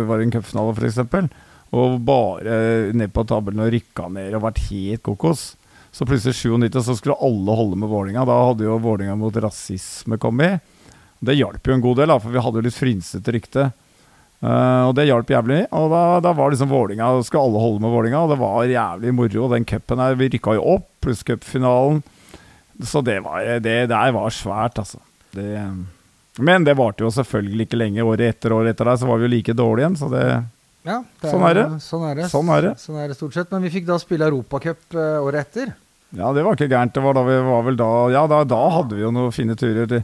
var i en cupfinale, f.eks. Og bare ned på tabellen og rykka ned og vært helt kokos. Så plutselig 97 så skulle alle holde med Vålinga. Da hadde jo Vålinga mot rasisme kommet. Det hjalp jo en god del, da, for vi hadde jo litt frynsete rykte. Eh, og det hjalp jævlig. Og da, da var liksom Vålinga Skulle alle holde med Vålinga, og det var jævlig moro. Den cupen her, vi rykka jo opp, pluss cupfinalen. Så det, var, det der var svært, altså. Det, men det varte jo selvfølgelig ikke lenge. Året etter året etter der så var vi jo like dårlige igjen, så det Ja, Sånn er det. Sånn er det. Sånn er det. Sånn er det stort sett. Men vi fikk da spille Europacup uh, året etter. Ja, det var ikke gærent. Det var da vi var vel da Ja, da, da hadde vi jo noen fine turer til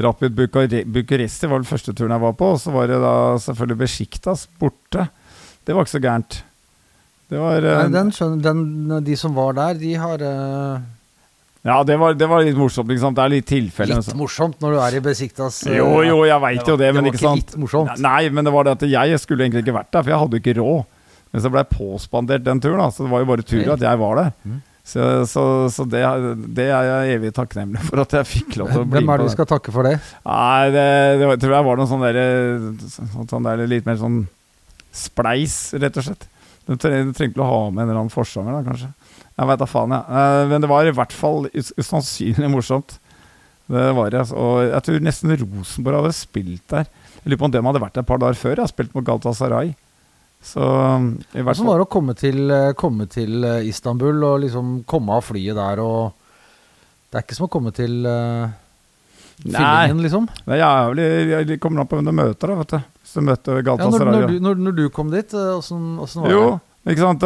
Rapid Bucuresti, var den første turen jeg var på. Og så var det da selvfølgelig Besjiktas borte. Det var ikke så gærent. Det var eh, Nei, den, skjønner, den, de som var der, de har uh... Ja, det var, det var litt morsomt, sant. Det er litt tilfelle. Litt morsomt når du er i Besiktas. uh, Jo, jo, jeg veit jo det, det men ikke ikke sant. litt morsomt. Nei, men det var det at jeg skulle egentlig ikke vært der, for jeg hadde ikke råd. Men så ble jeg påspandert den turen, da, så det var jo bare tur at jeg var der. Mm. Så, så, så det, det er jeg evig takknemlig for at jeg fikk lov til å bli Hvem er det du skal takke for det? Nei, det, det var, tror jeg var noe sånn der, sånn, sånn der litt mer sånn spleis, rett og slett. Du trengte å ha med en eller annen forsanger, da, kanskje. Jeg veit da faen, jeg. Ja. Men det var i hvert fall us- usannsynlig morsomt. Det var det. Og jeg tror nesten Rosenborg hadde spilt der. Jeg lurer på om de hadde vært der et par dager før. Jeg har spilt mot Galatasaray. Så i hvert Hvordan var det å komme til, eh, komme til eh, Istanbul og liksom komme av flyet der og Det er ikke som å komme til uh, Nei. Fyllingen, liksom. Det er jævlig Det kommer an på hvem du møter, da, vet du. Hvis du møter Ja, når, når, du, når, når du kom dit, eh, åssen var Jo, det? Ikke sant?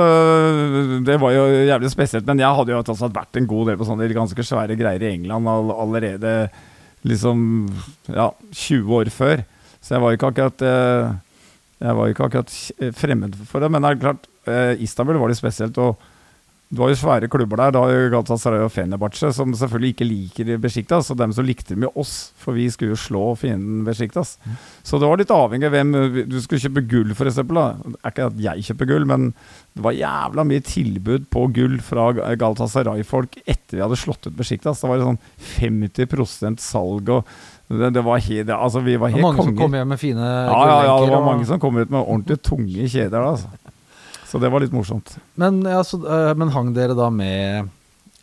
Det var jo jævlig spesielt. Men jeg hadde jo altså vært en god del på sånne ganske svære greier i England all, allerede liksom ja, 20 år før. Så jeg var ikke akkurat Jeg var jo ikke akkurat fremmed for det. Men det er klart, øh, Istanbul var litt spesielt. og det var jo svære klubber der, da Galatasaray og Fenerbahçe, som selvfølgelig ikke liker Besjiktas. Og dem som likte dem jo oss, for vi skulle jo slå fienden Besjiktas. Mm. Så det var litt avhengig av hvem Du skulle kjøpe gull, f.eks. Det er ikke at jeg kjøper gull, men det var jævla mye tilbud på gull fra Galatasaray-folk etter vi hadde slått ut Besjiktas. Det var sånn 50% salg og det, det var helt, altså Vi var helt mange som kom hjem med fine Ja, ja, ja, det var og- mange som kom ut med ordentlig tunge kjeder. Altså. Så det var litt morsomt. Men, ja, så, eh, men hang dere da med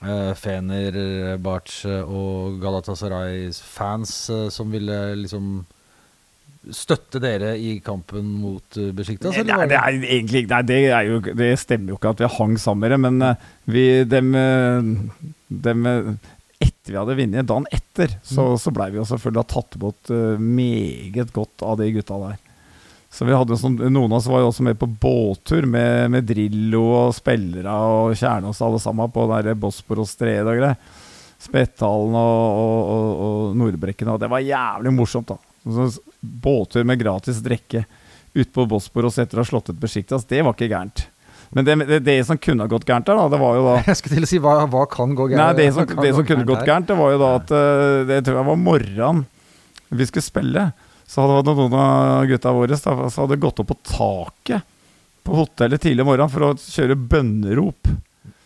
uh, Fener, Barce og Galatasarays fans uh, som ville liksom støtte dere i kampen mot Besjiktas? Nei, det er egentlig nei, det, er jo, det stemmer jo ikke at vi hang sammen med dem, men eh, vi, dem, eh, dem eh, Etter vi hadde vunnet, dagen etter, så, så blei vi jo selvfølgelig tatt imot uh, meget godt av de gutta der. Så vi hadde jo sånn, Noen av oss var jo også med på båttur med, med Drillo og spillere og Kjernås alle sammen på der Bosporos-street og greier. Spetthallen og, og, og, og Nordbrekken. Og det var jævlig morsomt, da. Så, båttur med gratis drikke ute på Bosporos etter å ha slått ut Besjiktas, det var ikke gærent. Men det, det, det som kunne gått gærent der, da, det var jo da Jeg skulle til å si hva, hva kan gå Nei, gærent? det som, det gå som kunne gått gærent, det var jo da at eh, Det tror jeg var morgenen vi skulle spille. Så hadde noen av gutta våre da, så hadde gått opp på taket på hotellet tidlig om morgenen for å kjøre bønnerop.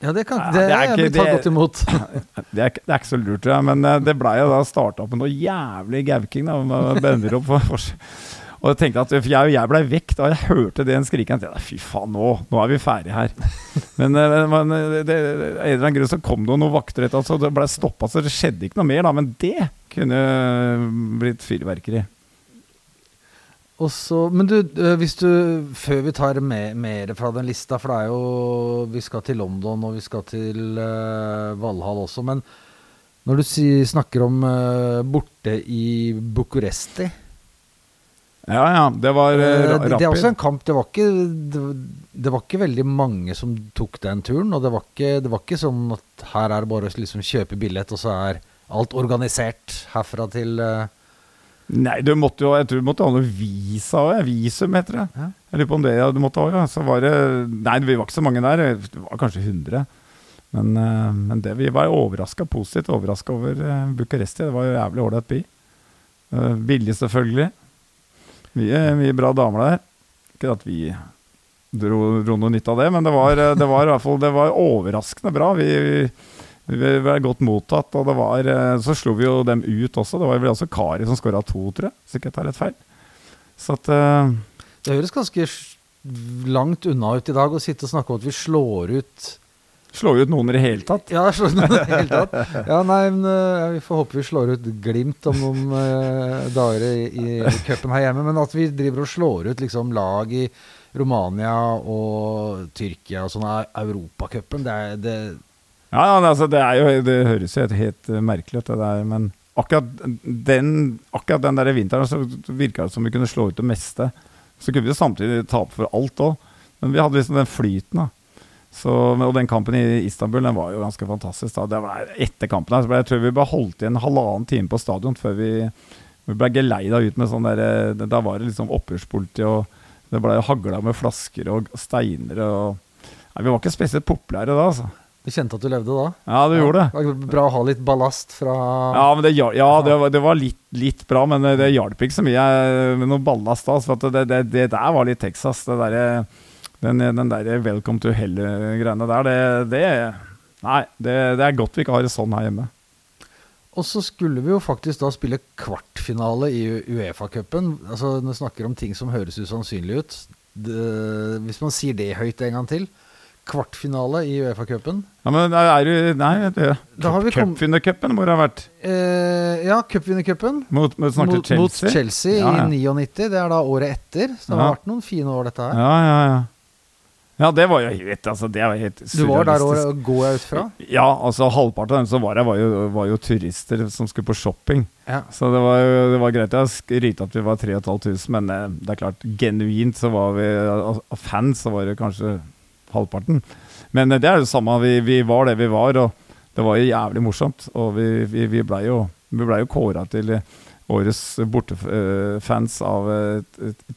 Ja, det, kan, Ja, det, det er ikke- godt imot. Det er, det er ikke så lurt, tror jeg, men eh, det blei jo da starta opp med noe jævlig gauking. da, med bønnerop For, fors- Og jeg tenkte at jeg, jeg blei vekk da jeg hørte den skriken. Jeg tenkte, Fy faen, nå, nå er vi ferdige her. Men, eh, men eh, det, av en eller annen grunn så kom det noen vakter etter, så det blei stoppa, så det skjedde ikke noe mer. da, Men det kunne blitt fyrverkeri. Og så, men du, eh, hvis du Før vi tar mer fra den lista, for det er jo Vi skal til London, og vi skal til uh, Valhall også, men når du si, snakker om uh, borte i Bucuresti Ja, ja. Det var eh, uh, det, det er også en kamp Det var ikke det, det var ikke veldig mange som tok den turen, og det var ikke, det var ikke sånn at her er det bare å liksom kjøpe billett, og så er alt organisert herfra til eh, Nei, du måtte jo, jeg tror du måtte ha noe visa òg. Visum, heter det. Ja. Jeg lurer på om det ja, du måtte ha, ja. Så var det Nei, vi var ikke så mange der. Det var kanskje 100. Men, eh, men det, vi var overraska, positivt overraska over Bucuresti. Det var jo jævlig ålreit by. Eh, billig, selvfølgelig. Mye, mye bra damer der. Ikke at vi dro, dro noe nytt av det, men det var, eh, det var i hvert fall det var overraskende bra. Vi, vi, vi ble godt mottatt, og det var eh, Så slo vi jo dem ut også. Det var vel også Kari som skåra to, tror jeg. Hvis ikke jeg tar rett feil. Så at uh, Det høres ganske langt unna ut i dag å sitte og snakke om at vi slår ut Slår ut noen i det hele tatt. Ja, slår ut noen i det hele tatt. Ja, nei, men uh, Vi får håpe vi slår ut Glimt om noen uh, dager i, i cupen her hjemme. Men at vi driver og slår ut liksom lag i Romania og Tyrkia og sånn Europacupen, det er det, Ja, ja, det, altså, det, er jo, det høres jo helt, helt eh, merkelig ut, det der, men akkurat den, akkurat den der vinteren så virka det som vi kunne slå ut det meste. Så kunne vi jo samtidig tape for alt òg, men vi hadde liksom den flyten. da. Så, og den kampen i Istanbul den var jo ganske fantastisk. da. Det var Etter kampen her, så ble, jeg tror vi bare holdt igjen halvannen time på stadion før vi, vi ble geleida ut med sånn der eh, Da var det liksom opprørspoliti, og det ble hagla med flasker og steiner og Nei, Vi var ikke spesielt populære da, altså. Du kjente at du levde da? Ja, du gjorde det. det. var Bra å ha litt ballast fra Ja, men det, ja, det var, det var litt, litt bra, men det, det hjalp ikke så mye eh, med noe ballast. da, For det, der var litt Texas. Det der, den, den der 'Welcome to hell'-greiene der, det, det Nei, det, det er godt vi ikke har det sånn her hjemme. Og så skulle vi jo faktisk da spille kvartfinale i Uefa-cupen. Altså, når vi snakker om ting som høres usannsynlig ut det, Hvis man sier det høyt en gang til Kvartfinale i Uefa-cupen. Ja, men er du Nei, det, er har vi kom- Cupvinnercupen hvor det har vært. Eh, ja, cupvinnercupen. Mot, mot, Mot, Chelsea. mot Chelsea Ja, ja. i 99. Det er da året etter. Så det har Ja. vært noen fine år, dette her. Ja, ja, ja. Ja, det var jo helt altså, Det var helt Du var der surrealistisk. året, går jeg ut fra? Ja, altså halvparten av dem som var her, var jo, var jo turister som skulle på shopping. Ja. Så det var, jo- det var greit å skryte at vi var 3500, men eh, det er klart, genuint så var vi Av av fans så var det kanskje halvparten. Men eh, det er det samme. Vi, vi var det vi var, og det var jo jævlig morsomt. Og vi, vi, vi blei jo, ble jo kåra til årets bortefans av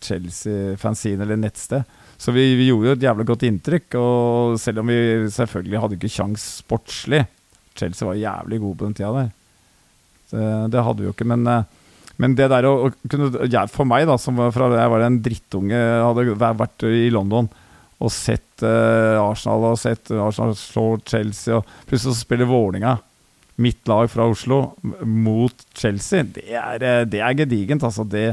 Chelsea-fanzine eller nettsted. Så vi, vi, gjorde jo et jævlig godt inntrykk. Og selv om vi selvfølgelig hadde ikke kjangs sportslig Chelsea var jævlig gode på den tida der. Det, det hadde vi jo ikke. Men, eh, men det der å, å kunne For meg, da, som fra jeg var en drittunge, hadde vært i London og sett uh, Arsenal og sett Arsenal slå Chelsea, og plutselig så spiller Vålinga mitt lag fra Oslo mot Chelsea. Det er, eh, det er gedigent, altså. Det,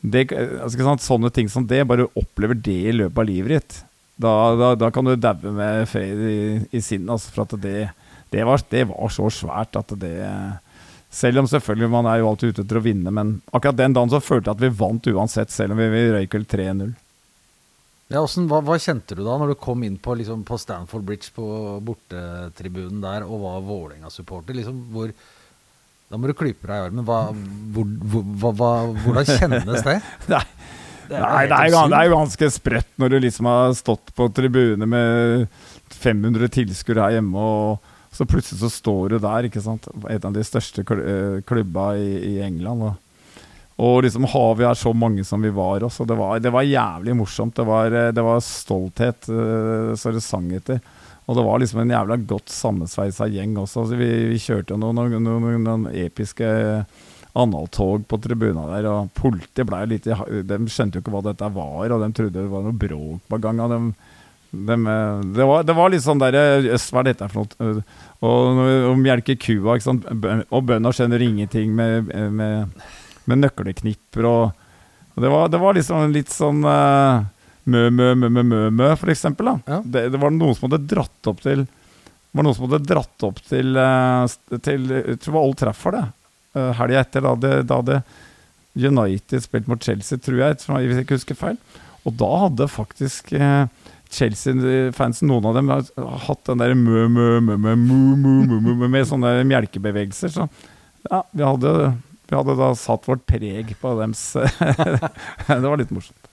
det, altså sånne ting som det, bare opplever det i løpet av livet ditt. Da, da, da kan du daue med fred i, i sinnet, altså, for at det, det, var, det var så svært at det selv om selvfølgelig man er jo alltid ute etter å vinne, men akkurat den dagen så følte jeg at vi vant uansett, selv om vi, vi røyk vel 3-0. Ja, hva, hva, kjente du da når du kom inn på, liksom, på Stanford Bridge på bortetribunen der og var Vålerenga-supporter? Liksom, hvor, da må du klype deg i armen. Hva, hvor, hva, hvordan kjennes det? Nei, det er, Nei, det er, det er jo ganske sprøtt når du liksom har stått på tribune med 500 tilskuere her hjemme, og så plutselig så står du der, ikke sant. Et av de største eh, klubba i, i England. Og og liksom havet er så mange som vi var også. Det var, det var jævlig morsomt. Det var, eh, det var stolthet uh, så det sang etter. Og det var liksom en jævla godt sammensveisa gjeng også. Altså, vi, vi, kjørte noen, noen, noen, noen episke analtog på tribuna der, og politiet ble litt De skjønte jo ikke hva dette var, og de trodde det var noe bråk på gang. De, de, det, var, det var litt sånn der Jøss, hva er dette for noe? Og, og melke kua, ikke sant. Og bøndene skjønner ingenting med, med med nøkkelknipper og, og det, var, det, var, liksom litt sånn uh, mø, mø, for eksempel. Da. Ja. Det, det, var noen som hadde dratt opp til var noen som hadde dratt opp til, uh, til Jeg tror det var Old Trafford, det. Uh, Helga etter. Da hadde, da hadde United spilt mot Chelsea, tror jeg, hvis jeg ikke husker feil. Og da hadde faktisk uh, Chelsea-fansen, noen av dem, hatt den der mø, mø, mø, mø, mø, mø, mø, med sånne melkebevegelser. Så ja, vi hadde vi hadde da satt vårt preg på dems Det var litt morsomt.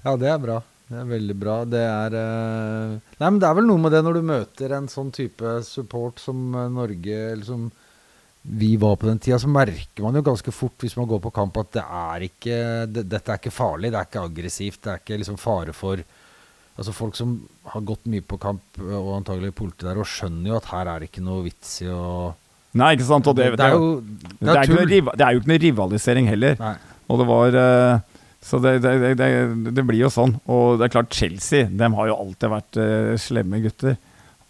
Ja, det er bra. Det er veldig bra. Det er uh... Nei, men det er vel noe med det når du møter en sånn type support som uh, Norge, eller som vi var på den tida, så merker man jo ganske fort hvis man går på kamp at det er ikke det, Dette er ikke farlig, det er ikke aggressivt, det er ikke liksom fare for Altså Folk som har gått mye på kamp, og antagelig politi der, og skjønner jo at her er det ikke noe vits i å Nei, ikke sant. Og det, det, er, jo, det, er, jo, det, er, jo, ikke noe rivalisering heller. Nei. Og det var uh, Så det, det, blir jo sånn. Og det er klart, Chelsea de har jo alltid vært uh, slemme gutter.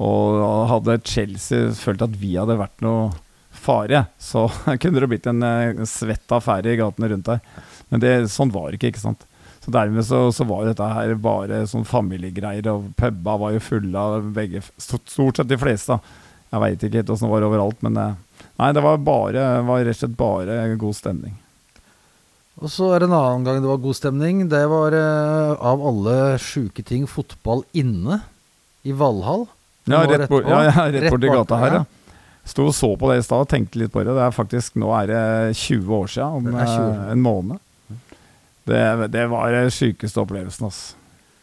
Og hadde Chelsea følt at vi hadde vært noe fare, så kunne det blitt en uh, svett affære i gatene rundt der. Men det, sånn var det ikke, ikke sant. Så dermed så, så var dette her bare sånn familiegreier, og puba var jo fulle av begge Stort sett de fleste. jeg veit ikke helt åssen det var overalt, men uh, nei, det var, bare, var rett og slett bare god stemning. Og så er det en annen gang det var god stemning. Det var eh, av alle sjuke ting fotball inne i Valhall. Ja, rett, bort, ja, ja, rett bort i gata her, ja. Sto og så på det i stad og tenkte litt på det. Det er faktisk, Nå er det 20 år siden, om år. en måned. Det, det var den sjukeste opplevelsen, altså.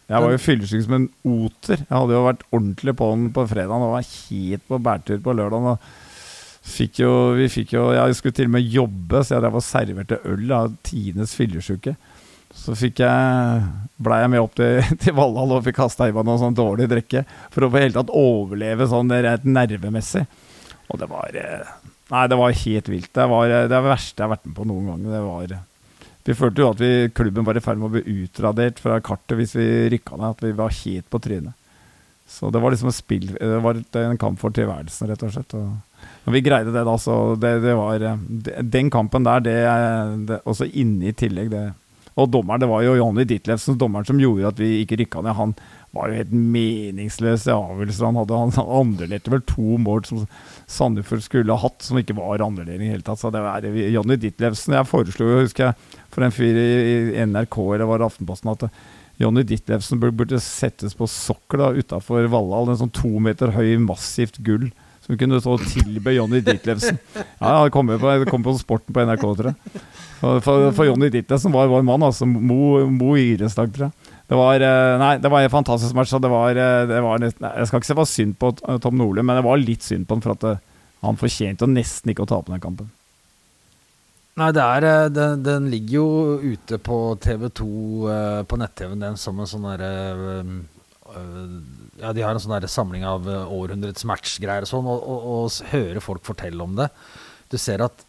Jeg var jo fyllesyk som en oter. Jeg hadde jo vært ordentlig på den på fredag og var helt på bærtur på lørdag. Fikk jo, vi fikk jo Jeg skulle til og med jobbe, så jeg drev og serverte øl av tidenes fyllesyke. Så fikk jeg, blei jeg med opp til, til Valhall og fikk kasta i meg noe sånn dårlig drikke for å på helt tatt overleve sånn rett nervemessig. Og det var eh, Nei, det var helt vilt. Det var det verste jeg har vært med på noen gang. Det var vi følte jo at vi, klubben var i ferd med å bli utradert fra kartet hvis vi rykka ned. At vi var helt på trynet. Så det var liksom et spill Det var en kamp for tilværelsen, rett og slett. Og når vi greide det da, så det, det var Den kampen der, det, det også inne i tillegg, det Og dommeren, det var jo Jonny Ditlevsen, dommeren som gjorde at vi ikke rykka ned. Han var jo helt meningsløs i avgjørelser. Han hadde han andrelerte vel to mål som Sandefjord skulle ha hatt, som ikke var andrelering i det hele tatt. Så det var Jonny Ditlevsen Jeg foreslo, husker jeg, for en fyr i, NRK eller var det Aftenposten at Jonny Ditlevsen burde, burde, settes på sokkel utafor Valhall. En sånn to meter høy, massivt gull som kunne så tilbe Jonny Ditlevsen. Ja, det kom på, kom på Sporten på NRK, tror jeg. For, for, Johnny Ditlevsen var vår mann, altså. Mo, Mo idrettslag, tror jeg. Det var, eh, nei, det var en fantastisk match. Og det var, eh, det var nesten, jeg skal ikke si det var synd på eh, Tom Nordli, men det var litt synd på han for at det, han fortjente nesten ikke å tape den kampen. Nei, er, den, den ligger jo ute på TV2 eh, på nett-TV-en, den som en sånn derre øh, eh, Ja, de har en sånn samling av eh, århundrets matchgreier og sånn, og, og, og hører folk fortelle om det. Du ser at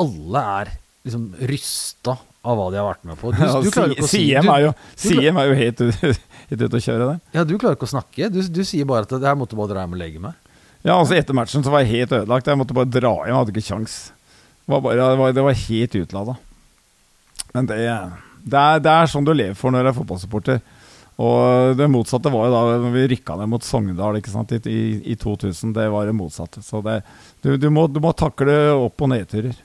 alle er liksom rysta av hva de har vært med på. Du, du klarer ikke å si Siem er jo, CM er jo helt, helt ute å kjøre der. Ja, du klarer ikke å snakke. Du, du sier bare at det her måtte bare dra hjem og legge meg. Ja, altså Etter matchen så var jeg helt ødelagt. Jeg måtte bare dra hjem. Hadde ikke kjangs. Det det var helt utlada. Men det, det, er, det er sånn du lever for når du er fotballsupporter. Og det motsatte var jo da når vi rykka ned mot Sogndal ikke sant, i, i, i 2000. Det var det motsatte. Så det, du, du, må, du må takle opp- og nedturer.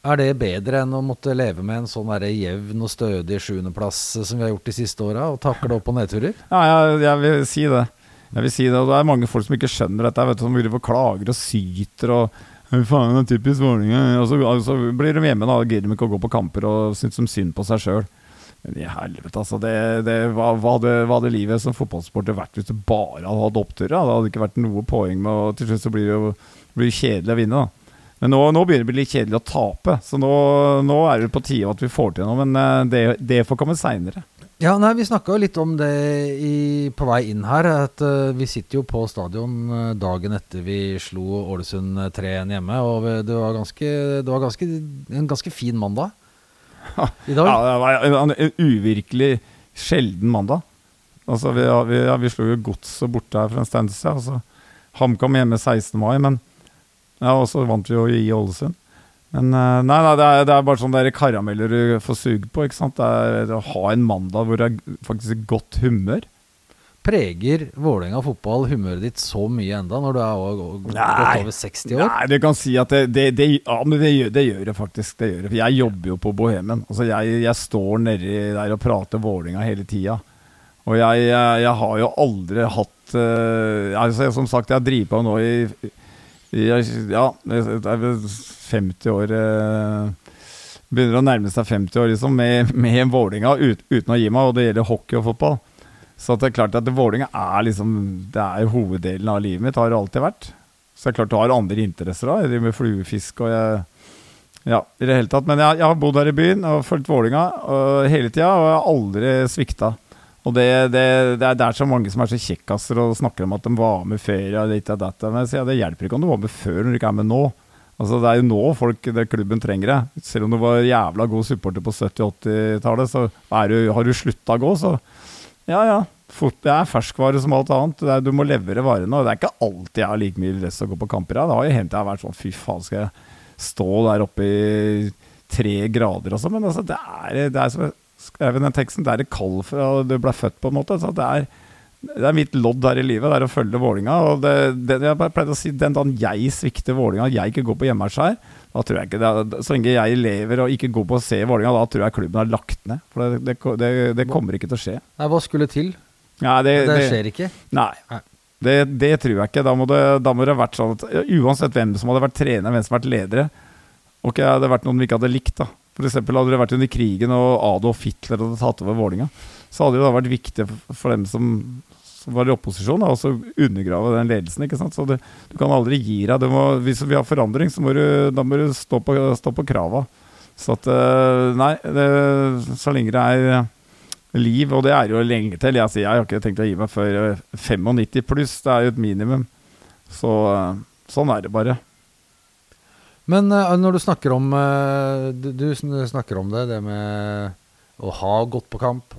Er det bedre enn å måtte leve med en sånn der jevn og stødig sjuendeplass som vi har gjort de siste åra, og takle opp- og nedturer? Ja, jeg, jeg vil si det. Jeg vil si det, og Det er mange folk som ikke skjønner dette, vet du, som driver og klager og syter. og Faen, det er typisk Vålerenga. Og så, altså, blir de hjemme da, og gidder de ikke å gå på kamper og syns de synd på seg sjøl. Men i helvete, altså. Det, det, hva, hva, hadde, hva hadde livet som fotballsporter vært hvis du bare hadde hatt oppturer? Det hadde ikke vært noe poeng med og Til slutt så blir det jo blir kjedelig å vinne. da. Men nå, nå begynner det å bli litt kjedelig å tape, så nå, nå er det på tide at vi får til noe. Men eh, det, det får komme seinere. Ja, nei, Vi snakka jo litt om det i, på vei inn her. At uh, Vi sitter jo på stadion eh, dagen etter vi slo Ålesund eh, 3-1 hjemme. Og det var, ganske, det var ganske, en ganske fin mandag i dag. Ja, det var en, uvirkelig sjelden mandag. Altså, vi, vi, ja, vi slo jo Godset borte her for en stund siden. Altså, HamKam hjemme 16. mai, men ja, og så vant vi jo i Ålesund. Men eh, nei, nei det, er, det er bare sånn der karameller du får suge på. ikke sant? Det er å ha en mandag hvor det er faktisk godt humør. Preger Vålerenga fotball humøret ditt så mye enda når du er godt over 60 år? Nei, du kan si at det, det, det, ja, men det, gjør, det gjør det faktisk. Det gjør det. For jeg jobber jo på Bohemen. Altså jeg, jeg står nedi der og prater Vålinga hele tida. Og jeg, jeg, jeg har jo aldri hatt uh, altså, Som sagt, jeg drevet på nå i, i Ja, det er vel 50 år uh, Begynner å nærme seg 50 år liksom med, med Vålinga ut, uten å gi meg, og det gjelder hockey og fotball. Så det er klart at Vålinga er liksom Det er hoveddelen av livet mitt, har det alltid vært. Så det er klart du har andre interesser da. Jeg driver med fluefisk og jeg Ja, i det hele tatt. Men jeg, jeg har bodd her i byen og fulgt Vålinga hele tida, og jeg har aldri svikta. Og det, det, det, er, det er så mange som er så kjekkaser og snakker om at de var med før. Og ditt og datt, men sier, det hjelper ikke om du var med før når du ikke er med nå. Altså Det er jo nå folk, det klubben trenger det. Selv om du var jævla god supporter på 70-80-tallet, så du, har du slutta å gå, så ja, ja. Det er ferskvare som alt annet. Er, du må levere varene. Og det er ikke alltid jeg har like mye lyst til å gå på kamper. Det har jo hendt jeg har vært sånn Fy faen, skal jeg stå der oppe i tre grader og sånn? Men altså, det er, det er som jeg skrev i den teksten, det er det kald fra du ble født, på en måte. Så det er, det er mitt lodd her i livet, det er å følge Vålinga. Og det, det, jeg pleide å si, den dagen jeg svikter Vålinga, jeg ikke går på hjemmematch her, da tror jeg ikke det, Så lenge jeg lever og ikke går på å se Vålinga, da tror jeg klubben har lagt ned. For det, det, det, det kommer ikke til å skje. Nei, Hva skulle til? Nei, det, Det, det, skjer ikke. Nei. Nei. Det, det tror jeg ikke. Da må, det, da må det ha vært sånn at uansett hvem som hadde vært trener, hvem som hadde vært ledere Ok, hadde vært noen vi ikke hadde likt, da. Eksempel hadde det vært under krigen og Adolf Hitler hadde tatt over Vålinga, så hadde det da vært viktig for, dem som, som var i opposisjon, da, også undergrave den ledelsen. ikke sant? Så det, du kan aldri gi deg. Må, hvis vi har forandring, så må du, da må du stå på, stå på krava. Så at eh, Nei, det, så lenge det er eh, liv, og det er jo lenge til. Jeg, sier, jeg har ikke tenkt å gi meg før eh, 95 pluss, det er jo et minimum. Så eh, sånn er det bare. Men eh, når du snakker om eh, du, du snakker om det, det med å har gått på kamp,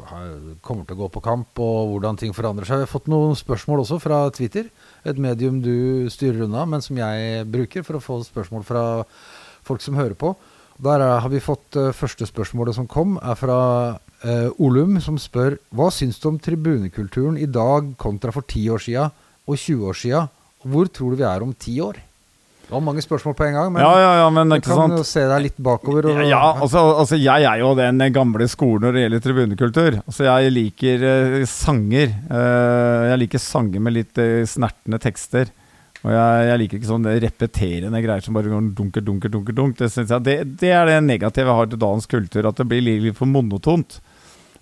kommer til å gå på kamp, og hvordan ting forandrer seg. Vi har fått noen spørsmål også fra Twitter, et medium du styrer unna, men som jeg bruker for å få spørsmål fra folk som hører på. Der er, har vi fått eh, første spørsmålet som kom, er fra eh, Olum, som spør hva syns du om tribunekulturen i dag kontra for 10 år sia og 20 år sia? Hvor tror du vi er om ti år? Det var mange spørsmål på en gang, men ja, ja, ja, men du kan sant? jo se deg litt bakover. Og, Ja, altså, altså jeg er jo den gamle skolen når det gjelder tribunekultur. Altså jeg liker eh, sanger. Eh, jeg liker sanger med litt eh, snertne tekster. Og jeg, jeg liker ikke sånn repeterende greier som bare går dunker, dunker, dunker, dunk. Det, jeg, det, det er det negative jeg har til dagens kultur, at det blir litt for monotont.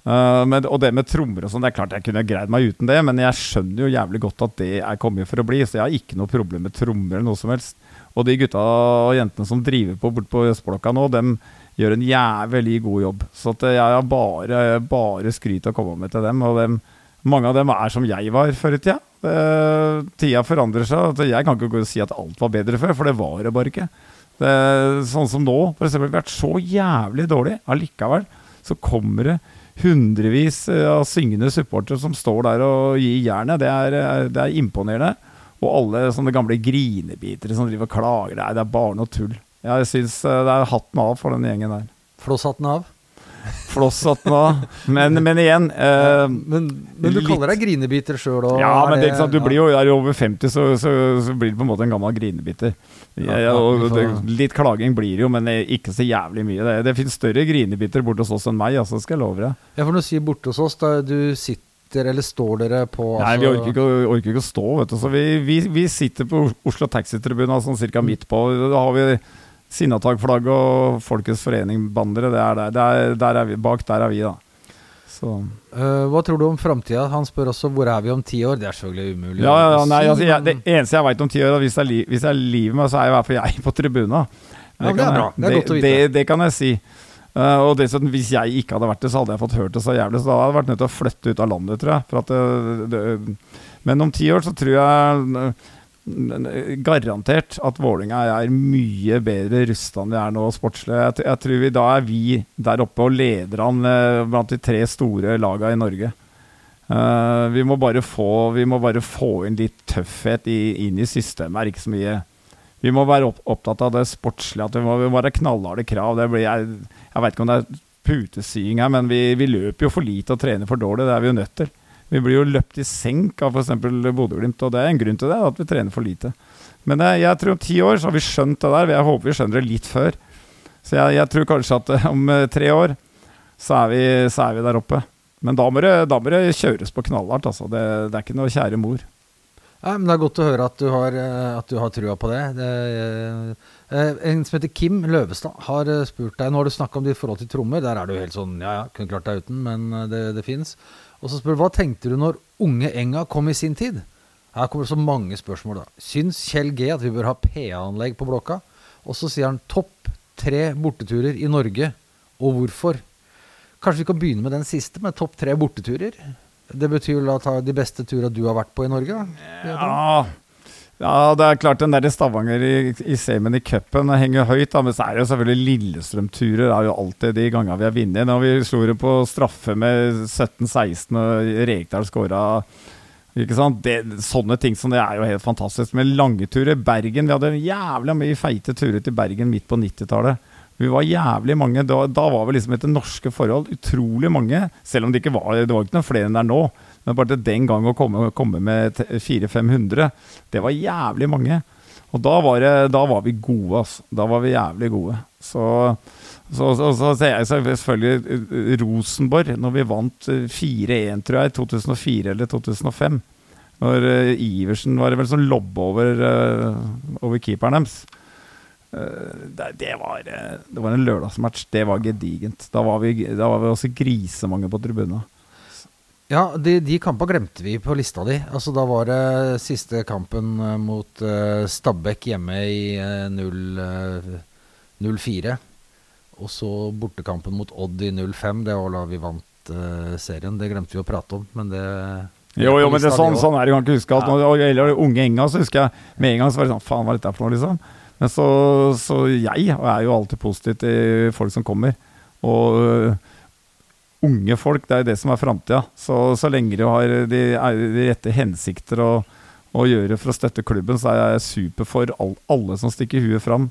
Uh, men, og det med trommer og sånn, det er klart jeg kunne greid meg uten det, men jeg skjønner jo jævlig godt at det er kommet for å bli, så jeg har ikke noe problem med trommer eller noe som helst. Og de gutta og jentene som driver på bort på Østblokka nå, dem gjør en jævlig god jobb. Så jeg har bare, bare skryt å komme med til dem. Og dem, mange av dem er som jeg var før i tida. Det, tida forandrer seg. Jeg kan ikke si at alt var bedre før, for det var det bare ikke. Det, sånn som nå, f.eks. Vi har vært så jævlig dårlig. Allikevel så kommer det hundrevis av syngende supportere som står der og gir jernet. Det, det, er imponerende. Og alle sånne gamle grinebitere som driver og klager. Er, det er bare noe tull. Jeg syns det er hatten av for den gjengen der. Flosshatten av? Flosshatten av. Men, men igjen eh, men, men, du kaller deg grinebiter sjøl òg? Ja, men det, sant, du blir jo er over 50, så, så, så, blir du på en måte en gammel grinebiter. Ja, og, det, litt klaging blir det jo, men ikke så jævlig mye. Det, det finnes større grinebiter borte hos oss enn meg, altså, skal jeg love deg. Ja, for når du sier borte hos oss, da du sitter eller står dere på altså Nei, vi orker ikke, orker ikke, å stå, vet du. Så vi, vi, vi sitter på Oslo Taxitribune, sånn cirka midt på. Da har vi Sinnatagflagget og Folkets forening-bandere, er der. der, der er vi, bak der er vi, da. Uh, hva tror du om framtida? Han spør også hvor er vi om ti år. Det er selvfølgelig umulig. Ja, ja, nei, altså, jeg, det eneste jeg veit om ti år, er hvis jeg, li, hvis jeg liver meg, så er i hvert fall jeg på tribuna. Det, ja, det er bra. Det er godt å vite. Det, det kan jeg si. Uh, og dessuten, hvis jeg ikke hadde vært det, så hadde jeg fått hørt det så jævlig. Så da hadde jeg vært nødt til å flytte ut av landet, tror jeg. Det, men om ti år så tror jeg garantert at Vålinga er mye bedre rusta enn de er nå sportslig. Jeg, jeg, tror vi da er vi der oppe og leder an eh, blant de tre store lagene i Norge. Uh, vi, må få, vi må bare få inn litt tøffhet i, inn i systemet. Er ikke så mye Vi må være opp, opptatt av det sportslige. At vi må, være knallharde krav. Blir, jeg jeg vet ikke om det er putesying her, men vi, vi løper jo for lite og trener for dårlig. Det er vi jo nødt til. Vi blir jo løpt i senk av f.eks. Bodø-Glimt, og det er en grunn til det, at vi trener for lite. Men jeg, jeg tror om ti år så har vi skjønt det der. Jeg håper vi skjønner det litt før. Så jeg, jeg tror kanskje at eh, om eh, tre år så er, vi, så er vi, der oppe. Men da må, det, da må det kjøres på knallhardt, altså. Det, det, er ikke noe kjære mor. Ja, men Det er godt å høre at du har, eh, at du har trua på det. det en som heter Kim Løvestad har spurt deg Nå har du snakka om ditt forhold til trommer. Der er du helt sånn Ja ja, kunne klart deg uten, men det, det fins. Og så spør du hva tenkte du når Unge Enga kom i sin tid? Her kommer det så mange spørsmål, da. Syns Kjell G at vi bør ha PA-anlegg på blokka? Og så sier han topp tre borteturer i Norge, og hvorfor? Kanskje vi kan begynne med den siste, med topp tre borteturer? Det betyr vel at de beste turene du har vært på i Norge? Ja, ja, det er klart den der Stavanger i, i semien i cupen henger høyt. Da, men så er det jo selvfølgelig Lillestrøm-turer. er jo alltid de gangene vi har vunnet. Når vi slo det på straffe med 17-16 og Rekdal skåra ikke sant? Det, sånne ting som det er jo helt fantastisk. Med lange turer. Bergen, Vi hadde jævla mye feite turer til Bergen midt på 90-tallet. Vi var jævlig mange. Da, da var vi liksom etter norske forhold utrolig mange. Selv om det ikke var, det var ikke noen flere enn det er nå. Men bare til den gang å komme, komme med 400-500, det var jævlig mange. Og da var, det, da var vi gode, altså. Da var vi jævlig gode. Så, så, så, så ser jeg selvfølgelig eh, Rosenborg, når vi vant 4-1, eh, tror jeg, i 2004 eller 2005. Når uh, Iversen var vel sånn lobba over, uh, over keeperen deres. Uh, det, det, var, det, var, en lørdagsmatch. Det var gedigent. Da var vi, da var vi også grisemange på tribunene. Ja, de, de kampene glemte vi på lista di. Altså, da var det siste kampen uh, mot uh, Stabæk hjemme i uh, 0, 04. Og så bortekampen mot Odd i 05. Det var da vi vant serien. Det glemte vi å prate om, men det jo, jo, men det er sånn, sånn er det. kan ikke huske at når det gjelder unge Enga, så husker jeg med en gang så var det sånn Faen, hva er dette for noe, liksom? Så, så jeg er jo alltid positiv til folk som kommer. Og unge folk, det er jo det som er framtida. Så, så lenge de har de, de rette hensikter å, å, gjøre for å støtte klubben, så er jeg super for all, alle som stikker huet fram.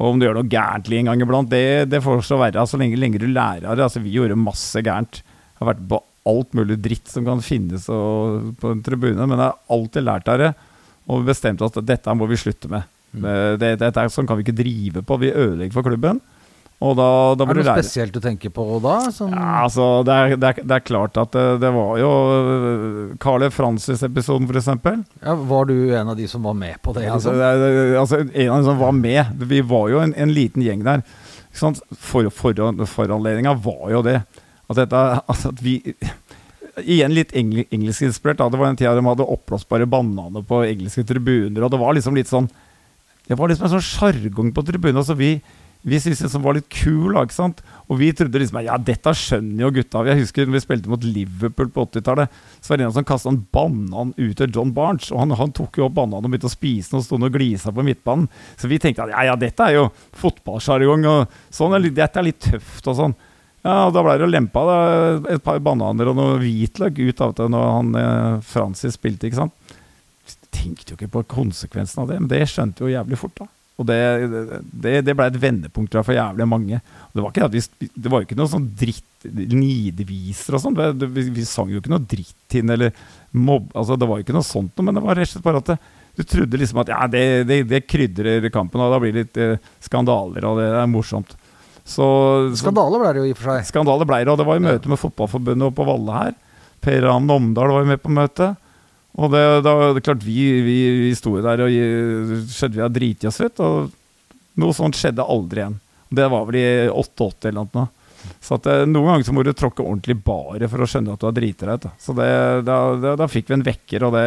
Og om du gjør noe gærent en gang iblant, det, det får så være. Så lenge, lenge, du lærer av det. Altså, vi gjorde masse gærent. Jeg har vært på alt mulig dritt som kan finnes og, på en tribune, men jeg har alltid lært av det. Og bestemt oss at dette må vi slutte med. Mm. Det, det, det, sånn kan vi ikke drive på. Vi ødelegger for klubben. Og da, da er det noe spesielt du tenker på da? Sånn ja, altså, det er, det, er, det, er, klart at det, det var jo Carle Francis-episoden, f.eks. Ja, var du en av de som var med på det? Altså, liksom? altså, en av de som var med. Vi var jo en, en liten gjeng der. For, for, foranledninga var jo det. at dette altså at vi Igjen litt engelskinspirert. Det var en tid de hadde oppblåsbare bananer på engelske tribuner, og det var liksom litt sånn Det var liksom en sånn sjargong på tribunen. Altså vi, vi syntes det var litt kul, ikke sant. Og vi trodde liksom ja, dette skjønner jo gutta. Jeg husker når vi spilte mot Liverpool på 80-tallet. Så var det en som kasta en banan ut til John Barnes, og han, han tok jo opp bananen og begynte å spise den og sto og glisa på midtbanen. Så vi tenkte at ja, ja, dette er jo fotballsjargong, sånn, dette er litt tøft og sånn. Ja, og Da ble det lempa da, et par bananer og noe hvitløk ut av det når han eh, Francis spilte, ikke sant. Tenkte jo ikke på konsekvensen av det, men det skjønte jo jævlig fort, da. Og det, det, det ble et vendepunkt for jævlig mange. Og det var ikke, vi, det var jo ikke noe sånn dritt nidviser og sånn. Vi, vi, sang jo ikke noe dritt inn eller mobb... Altså, det var jo ikke noe sånt men det var rett og slett bare at det, du trodde liksom at ja, det, det, det krydrer kampen, og da blir det litt eh, skandaler, og det er morsomt. Så, skandaler ble det jo i og for seg. Skandaler ble det, og det var jo møte med Fotballforbundet og på Valle her. Per Ann Omdal var jo med på møtet. Og det, da, det klart, vi, vi, vi sto der og skjønte vi hadde driti oss ut. Og noe sånt skjedde aldri igjen. Det var vel i 88 eller noe. Så at, eh, noen ganger så må du tråkke ordentlig bare for å skjønne at du har driti deg ut. Så det, da, da, da, fikk vi en vekker, og det,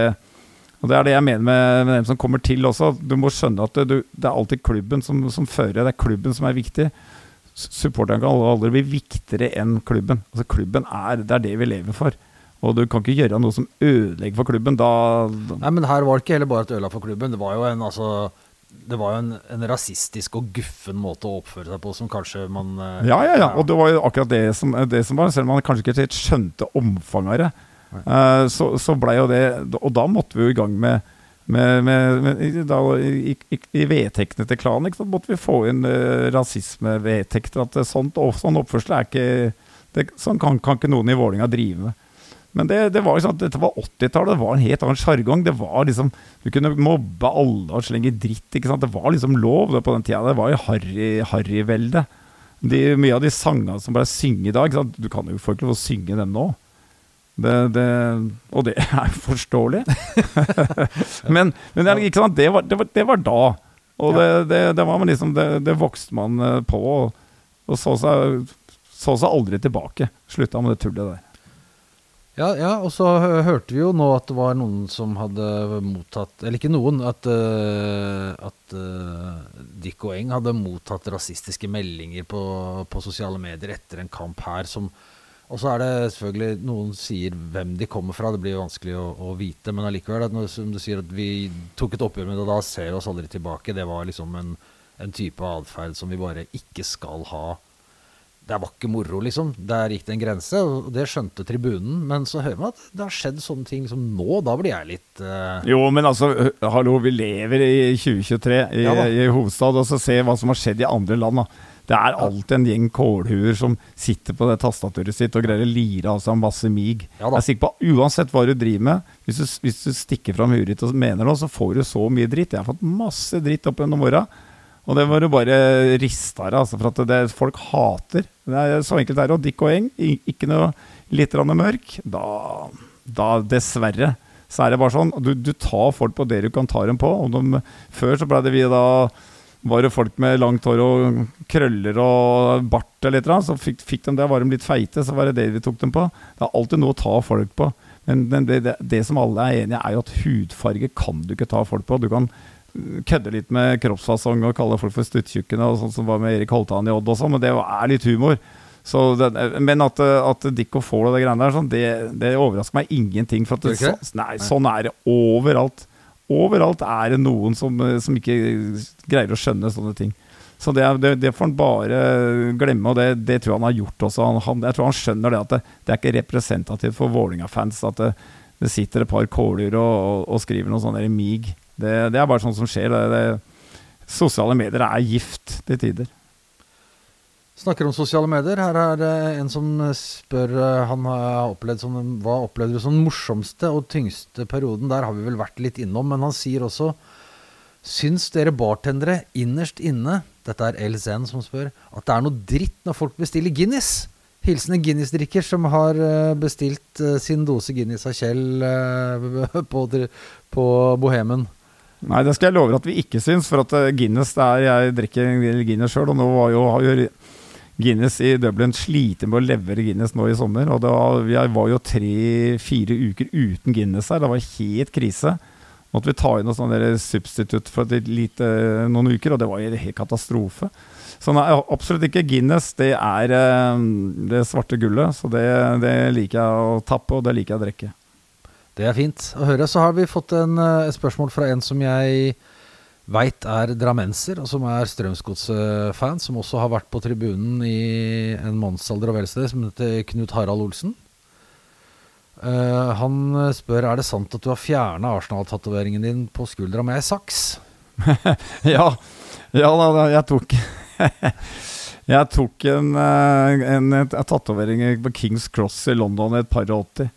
og det er det jeg mener med, med, dem som kommer til også. Du må skjønne at du, det er alltid klubben som, som, fører. Det er klubben som er viktig. Supporterne kan aldri bli viktigere enn klubben. Altså Klubben er, det er det vi lever for. Og du kan ikke gjøre noe som ødelegger for klubben. Da, Nei, men her var det ikke heller bare et ødela for klubben. Det var jo en, altså, det var jo en, en, rasistisk og guffen måte å oppføre seg på som kanskje man eh, Ja, ja, ja. Og det var jo akkurat det som, det som var. Selv om man kanskje ikke helt skjønte omfanget av det, uh, så, så blei jo det Og da måtte vi jo i gang med med, med, med, da, I, i, i vedtektene til klanen så måtte vi få inn uh, rasismevedtekter. At sånt, sånn oppførsel er ikke det, Sånn kan, kan ikke noen i Vålinga drive med. Men det, det var sånn, dette var 80-tallet, det var en helt annen sjargong. Det var liksom, Du kunne mobbe alle og slenge dritt. ikke sant? Det var liksom lov det på den tida. Det var jo harryveldet. Harry mye av de sangene som ble synget i dag ikke sant? Du kan jo ikke lov å synge dem nå. Det, det, og det er forståelig. men, men ikke sant? Det, var, det, var, det var da. Og det, var man liksom, det, vokste man eh, på, og, og så, seg, så seg aldri tilbake. Slutta med det tullet der. Ja, ja, og så hørte vi jo nå at det var noen som hadde mottatt Eller ikke noen, at, uh, at uh, Dick og Eng hadde mottatt rasistiske meldinger på, på, sosiale medier etter en kamp her som Og så er det selvfølgelig Noen sier hvem de kommer fra, det blir jo vanskelig å, å vite, men allikevel, at som du sier, at vi tok et oppgjør med det, da ser vi oss aldri tilbake. Det var liksom en, en type atferd som vi bare ikke skal ha det var ikke moro, liksom. Der gikk det en grense, og det skjønte tribunen. Men så hører man at det har skjedd sånne ting liksom nå. Da blir jeg litt uh... Jo, men altså, hallo, vi lever i 2023 i, ja, i hovedstad, og så se hva som har skjedd i andre land. da. Det er alltid en gjeng kålhuer som sitter på det tastaturet sitt og greier å lire av seg masse mig. Ja, jeg er sikker på Uansett hva du driver med, hvis du, hvis du stikker fram huet ditt og mener noe, så får du så mye dritt. Jeg har fått masse dritt opp gjennom åra. Og det var jo bare rista av, altså, for at det, folk hater. Det er så enkelt er det. Og Dick og Eng, ikke noe litt mørk. Da, da, dessverre, så er det bare sånn. Du, du tar folk på det du kan ta dem på. De, før så ble det vi da var det folk med langt hår og krøller og bart eller noe, så fikk, fikk, de det. Var de litt feite, så var det det vi tok dem på. Det er alltid noe å ta folk på. Men, men det, det, det, som alle er enige er jo at hudfarge kan du ikke ta folk på. Du kan kødde litt med kroppsfasong og kalle folk for stuttjukkene, og sånn som var med Erik Holtan i Odd og sånn, men det er litt humor. Det, men at, at Dick og Fall og det greiene der, sånn, det, det, overrasker meg ingenting. For det, så, nei, sånn er det overalt. Overalt er det noen som, som ikke greier å skjønne sånne ting. Så det, det, det, får han bare glemme, og det, det, tror jeg han har gjort også. Han, han, jeg tror han skjønner det at det, det er ikke representativt for Vålinga-fans at det, sitter et par kåler og, og, og skriver noe sånn mig. Det, det, er bare sånt som skjer. Det, det, sosiale medier er gift til tider. Snakker om sosiale medier. Her er det en som spør eh, Han har opplevd som, Hva opplevde du som den morsomste og tyngste perioden? Der har vi vel vært litt innom, men han sier også Syns dere bartendere innerst inne Dette er LZN som spør at det er noe dritt når folk bestiller Guinness? Hilsen en Guinness-drikker som har eh, bestilt eh, sin dose Guinness av Kjell på, på Bohemen. Nei, det skal jeg love at vi ikke syns. For at eh, Guinness det er, Jeg drikker Guinness sjøl, og nå jo, har jo Guinness i Dublin sliter med å levere Guinness nå i sommer. Og var, vi var jo tre-fire uker uten Guinness her. Det var helt krise. Måtte vi ta inn noe sånn substitutt for lite, noen uker, og det var en helt katastrofe. Så nei, absolutt ikke. Guinness det er eh, det svarte gullet. Så det, det, liker jeg å tappe, og det liker jeg å drikke. Det er fint å høre. Så har vi fått en, eh, et spørsmål fra en som jeg veit er drammenser, og som er Strømsgodset-fan, som også har vært på tribunen i en mannsalder og velsted, som heter Knut Harald Olsen. Uh, han spør er det sant at du har fjerna Arsenal-tatoveringen din på skuldra med ei saks. ja, ja da, jeg tok Jeg tok en, eh, en, en, en tatovering på Kings Cross i London i et par og åtti.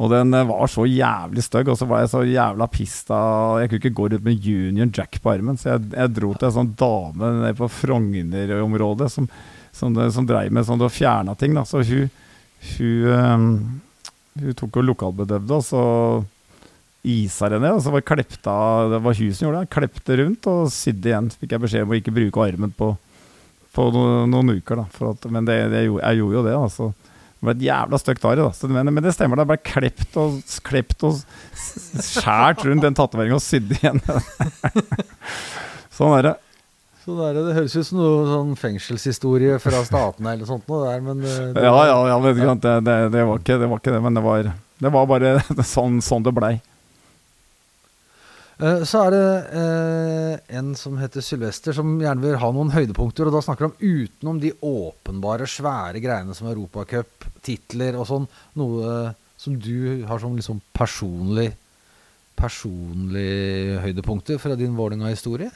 Og den eh, var så jævlig stygg, og så var jeg så jævla pista Jeg kunne ikke gå rundt med Junior Jack på armen, så jeg, jeg dro til en sånn dame nede på Frogner-området som, som, som dreiv med sånn og fjerna ting. da Så hun, hun, um, hun tok og lokalbedøvde, og så isa det ned. Og så var klepta, det var hun som gjorde det. Klepte rundt og sydde igjen. Fikk jeg beskjed om å ikke bruke armen på, på noen, noen uker. da at, Men det, det, jeg gjorde jo det. altså det var et jævla stygt arr. Men, men det stemmer, det ble klept og, klept og skjært rundt den tatoveringa og sydd igjen. sånn er det. Sånn er det. Det høres ut som noe sånn fengselshistorie fra statene eller sånt noe der, men eh, det, Ja, ja, ja det, det, det, var ikke, det var ikke det, men det var, det var bare sånn, sånn det blei. Eh, så er det eh, en som heter Sylvester, som gjerne vil ha noen høydepunkter. Og da snakker han utenom de åpenbare, svære greiene som Europacup, titler og sånn. Noe som du har som liksom personlig Personlig høydepunkter fra din Vålerenga-historie?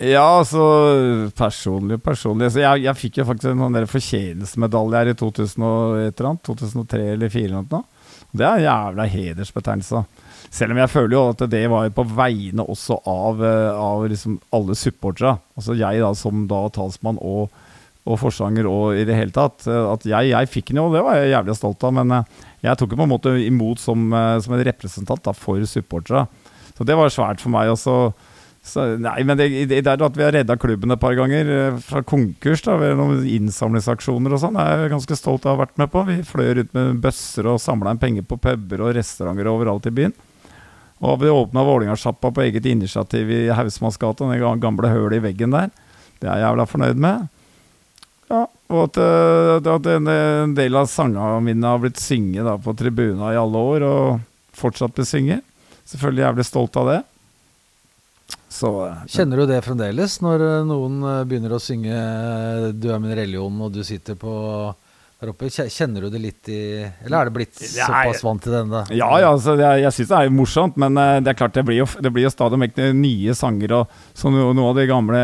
Ja, altså Personlig, personlig. Så jeg, jeg fikk jo faktisk en sånn fortjenestemedalje her i 2000 og et eller annet, 2003 eller 2004 eller noe. Det er en jævla hedersbetegnelse. Selv om jeg føler jo at det var på vegne også av, eh, av liksom alle supporterne. Altså jeg da som da talsmann og, og forsanger og i det hele tatt. Eh, at jeg, jeg fikk den jo, det var jeg jævlig stolt av. Men eh, jeg tok den på en måte imot som, som en representant da, for supporterne. Så det var svært for meg. også så, nei, men det, det, er at vi har redda klubben et par ganger fra konkurs da, ved noen innsamlingsaksjoner og sånn, er jeg ganske stolt av å ha vært med på. Vi fløy ut med bøsser og samla inn penger på puber og restauranter overalt i byen. Og vi åpna Vålerengasjappa på eget initiativ i Hausmannsgata, det gamle hølet i veggen der. Det er jeg jævla fornøyd med. Ja, og at, eh, at en del av sangene mine har blitt synget på tribuna i alle år, og fortsatt blir synget. Selvfølgelig jævlig stolt av det. Så, eh, Kjenner du det fremdeles, når eh, noen begynner å synge 'Du er min religion', og du sitter på der oppe. Kjenner du det litt i Eller er det blitt såpass vant til denne? Ja, ja, altså, jeg, jeg syns det er morsomt, men uh, det er klart det blir jo, det blir jo stadig vekk nye sanger. Og så noen av de gamle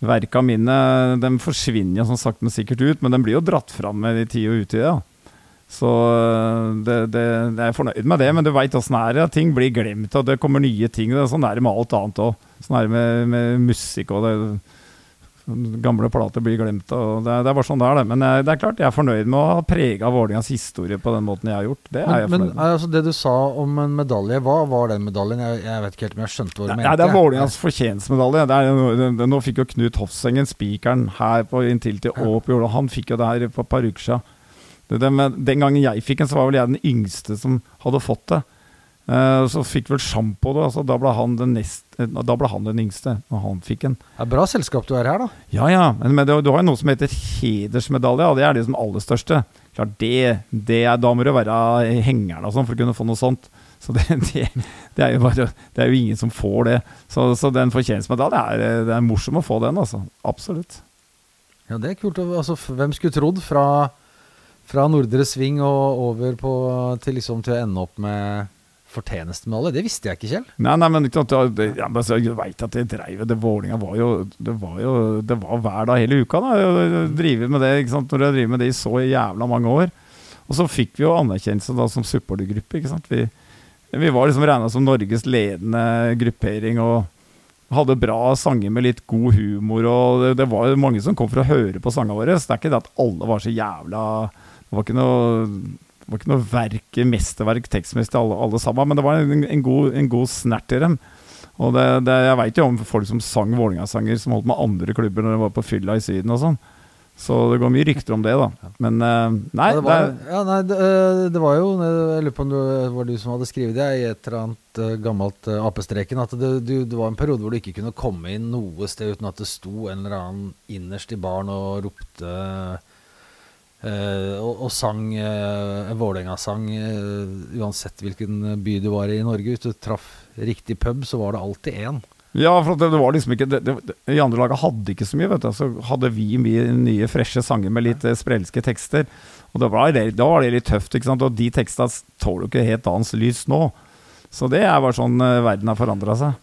verka mine de forsvinner jo som sagt men sikkert ut, men de blir jo dratt fram med i tida og utide. Ja. Så eh, det, det, jeg er fornøyd med det, men du veit åssen det er. Ting blir glemt, og det kommer nye ting. Det, sånn er det med alt annet òg. Sånn er det med, med musikk og det Gamle plater blir glemt. og Det, det er bare sånn det er, det. Men jeg, det er klart, jeg er fornøyd med å ha prega Vålerengas historie på den måten jeg har gjort. Det er men, med. Altså, det du sa om en medalje, hva var den medaljen? Jeg, jeg vet ikke helt om jeg skjønte hva du mente. Nei, det er Vålerengas fortjenstmedalje. Nå fikk jo Knut Hofsengen, spikeren her på Intility og Åpjord, Jorda, han fikk jo det her for et par uker siden. Den gangen jeg fikk den, så var vel jeg den yngste som hadde fått det. Uh, så fikk vel sjampo det. Altså, da, ble han den nest, eh, da ble han den yngste når han fikk en. Det er bra selskap du er her, da. Ja ja, men, men det, du har jo noe som heter hedersmedalje, og det er det som aller største. Klart det, det er, Da må du være hengeren og sånn for å kunne få noe sånt. Så det, det, det, er bare, det er jo ingen som får det. Så, så den fortjenstmedaljen er, det er morsom å få den, altså. Absolutt. Ja, det er kult. Altså, hvem skulle trodd fra, fra Nordre Sving og over på, til, liksom, til å ende opp med fortjenestemedalje. Det visste jeg ikke, Kjell. Nei, nei, men ikke sant, altså, jeg veit at det dreiv Det Vålinga var jo Det var jo Det var hver dag hele uka. da Drive med det ikke sant? Når har drevet med det i så jævla mange år. Og så fikk vi jo anerkjennelse da som supportergruppe. ikke sant? Vi, vi var liksom regna som Norges ledende gruppering og hadde bra sanger med litt god humor. Og det, det var jo mange som kom for å høre på sangene våre. Så det er ikke det at alle var så jævla Det var ikke noe det var ikke noe verk, mesterverk tekstmessig alle, alle, sammen, men det var en, en, god, en god snert i dem. Og det, det, jeg veit jo om folk som sang Vålerenga-sanger som holdt med andre klubber når de var på fylla i Syden og sånn. Så det går mye rykter om det, da. Men eh, nei, Ja, det, var, ja, nei det, eh, det var jo Jeg lurer på om det var du som hadde skrevet det i et eller annet eh, gammelt Apestreken. At det, du, det var en periode hvor du ikke kunne komme inn noe sted uten at det sto en eller annen innerst i baren og ropte og, og sang uh, Vålerenga-sang eh, uansett hvilken by du var i i Norge. Hvis du traff riktig pub, så var det alltid én. ja, for det, det var liksom ikke det, det, De andre laga hadde ikke så mye, vet du. Så hadde vi mye nye, freshe sanger med litt eh, sprelske tekster. Og da var, det, da var det litt tøft, ikke sant. Og de teksta tåler jo ikke helt annens lys nå. Så det er bare sånn eh, verden har forandra seg.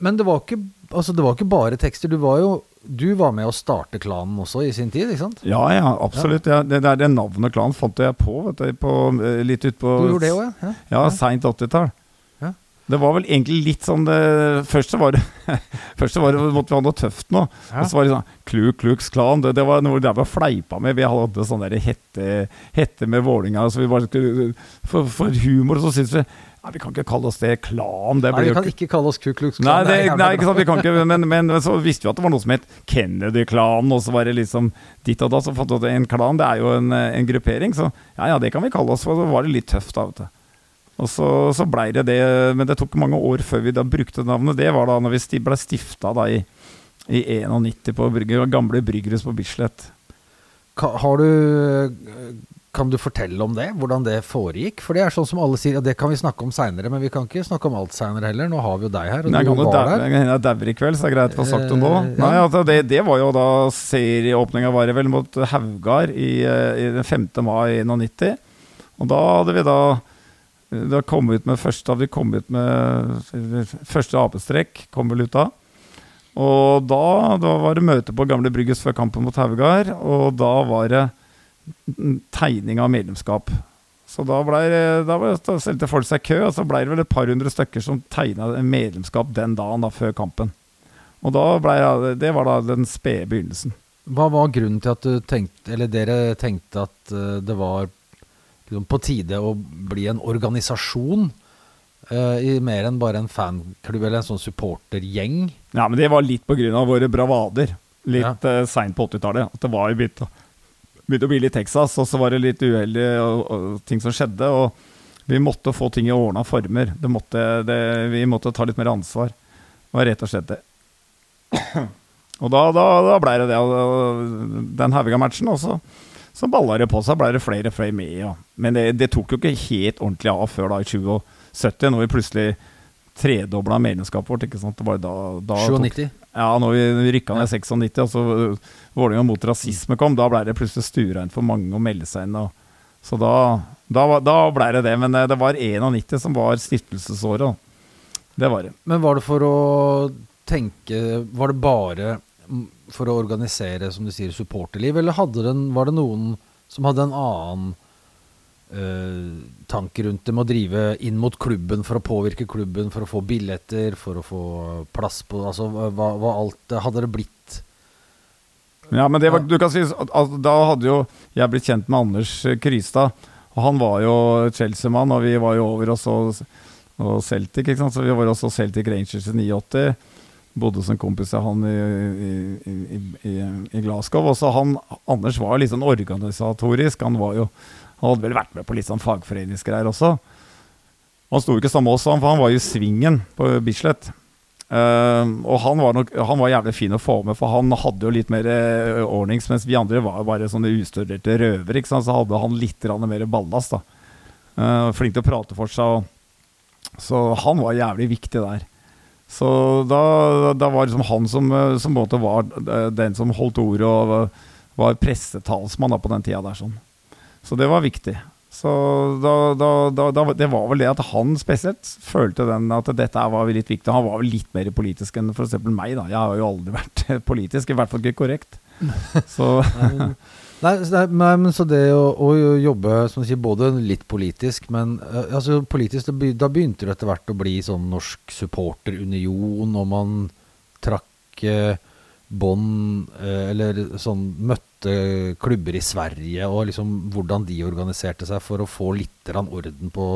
Men det var, ikke, altså det var ikke bare tekster. Du var jo du var med å starte klanen også i sin tid, ikke sant? Ja, ja, absolutt. Ja. Det, det, det navnet klan fant jeg på, vet du, på, eh, litt utpå Du gjorde det òg, ja? Ja, seint 80-tall. Det var vel egentlig litt sånn det Først så var det Først så var det, måtte vi ha noe tøft nå. Ja. Og så var det sånn Klu Klux Klan. Det, det var noe der vi fleipa med. Vi hadde sånn der hette, hette med Vålinga Så vi bare skulle For, for humor så syntes vi Nei, vi kan ikke kalle oss det klan. Det Nei, vi kan ikke kalle oss Ku Klux Klan. Nei, det, nei, ikke sant, vi kan ikke, men, men, så visste vi at det var noe som het Kennedy-klanen, og så var det liksom ditt og da. Så fant vi at en klan, det er jo en, en gruppering, så ja ja, det kan vi kalle oss. For så var det litt tøft, da, vet du. Og så, så blei det det, men det tok mange år før vi da brukte navnet. Det var da når vi blei ble stifta da i, i 91 på brygge, gamle Bryggerhus på Bislett. Har du Kan du fortelle om det? Hvordan det foregikk? For det er sånn som alle sier, og det kan vi snakke om seinere, men vi kan ikke snakke om alt seinere heller. Nå har vi jo deg her, og Nei, du kan var der. jeg kan dauer i kveld, så det er greit å få sagt det nå. Eh, ja. Nei, altså, det, det var jo da serieåpninga var det vel mot Haugar i, eh, i den 5. mai 91. Og da hadde vi da da kom vi ut med første hadde vi kommet ut med Første apestrekk kom vel ut da. Og da, da var det møte på Gamle Brygges før kampen mot Haugar, og da var det tegning av medlemskap. Så da, ble, det- da, da stelte folk seg kø, og så ble det vel et par hundre stykker som tegna medlemskap den dagen da, før kampen. Og da ble, det var da den spede begynnelsen. Hva var grunnen til at du tenkte, eller dere tenkte at eh, det var liksom, på tide å bli en organisasjon? Uh, i mer enn bare en fanklubb eller en sånn supportergjeng? Ja, men det var litt på grunn av våre bravader. Litt Ja. Uh, seint på 80-tallet. At det var jo begynt, å- begynte å bli litt Texas, og så var det litt uheldige og, ting som skjedde. Og vi måtte få ting i ordna former. Det måtte, det, vi måtte ta litt mer ansvar. Det var rett og slett det. Og da, da, da blei det det. Den Hauga-matchen også. Så balla det på seg, blei det flere flere med. Ja. Men det, det tok jo ikke helt ordentlig av før da i 2070, når vi plutselig tredobla medlemskapet vårt. ikke sant? Det var da, da tok- 97? Ja, når vi rykka ned 96, og så øh, Vålerenga mot rasisme kom, da ble det plutselig stuereint for mange å melde seg inn. Og, så da, da, da ble det det. Men eh, det var 91 som var stiftelsesåret. Det var det. Men var det for å tenke Var det bare for å organisere, som du sier, supporterliv, eller den, var det noen som hadde en annen eh, tanke rundt det med å drive inn mot klubben for å påvirke klubben, for å få billetter, for å få plass på Altså hva, hva alt Hadde det blitt Ja, men det var, du kan si at, at Da hadde jo jeg blitt kjent med Anders Krystad. Og han var jo Chelsea-mann, og vi var jo over og og Celtic, ikke sant? så vi var også Celtic Rangers i 89. Bodde som kompis av han i, i, i, i, Glasgow. Og så han, Anders var litt sånn organisatorisk. Han var jo Han hadde vel vært med på litt sånn fagforeningsgreier også. Han sto ikke sammen med oss, for han var jo i Svingen på Bislett. Uh, og han var, nok, han var jævlig fin å få med, for han hadde jo litt mer uh, ordnings, mens vi andre var bare sånne ustuderte røvere. Så hadde han litt mer ballast. da Uh, Flink til å prate for seg. Og, så han var jævlig viktig der. Så da, da var liksom han som, eh, som var eh, den som holdt ordet og var pressetalsmann da på den tida der. sånn Så det var viktig. Så da, da, da, det var vel det at han spesielt følte den at dette var litt viktig. Han var vel litt mer politisk enn f.eks. meg. da Jeg har jo aldri vært politisk, i hvert fall ikke korrekt. Så Nei, nei, men så det å, å jobbe som du sier, både litt politisk, men eh, altså politisk, da begynte det etter hvert å bli sånn norsk supporterunion, og man trakk eh, bånd eh, Eller sånn møtte klubber i Sverige, og liksom hvordan de organiserte seg for å få litt orden på,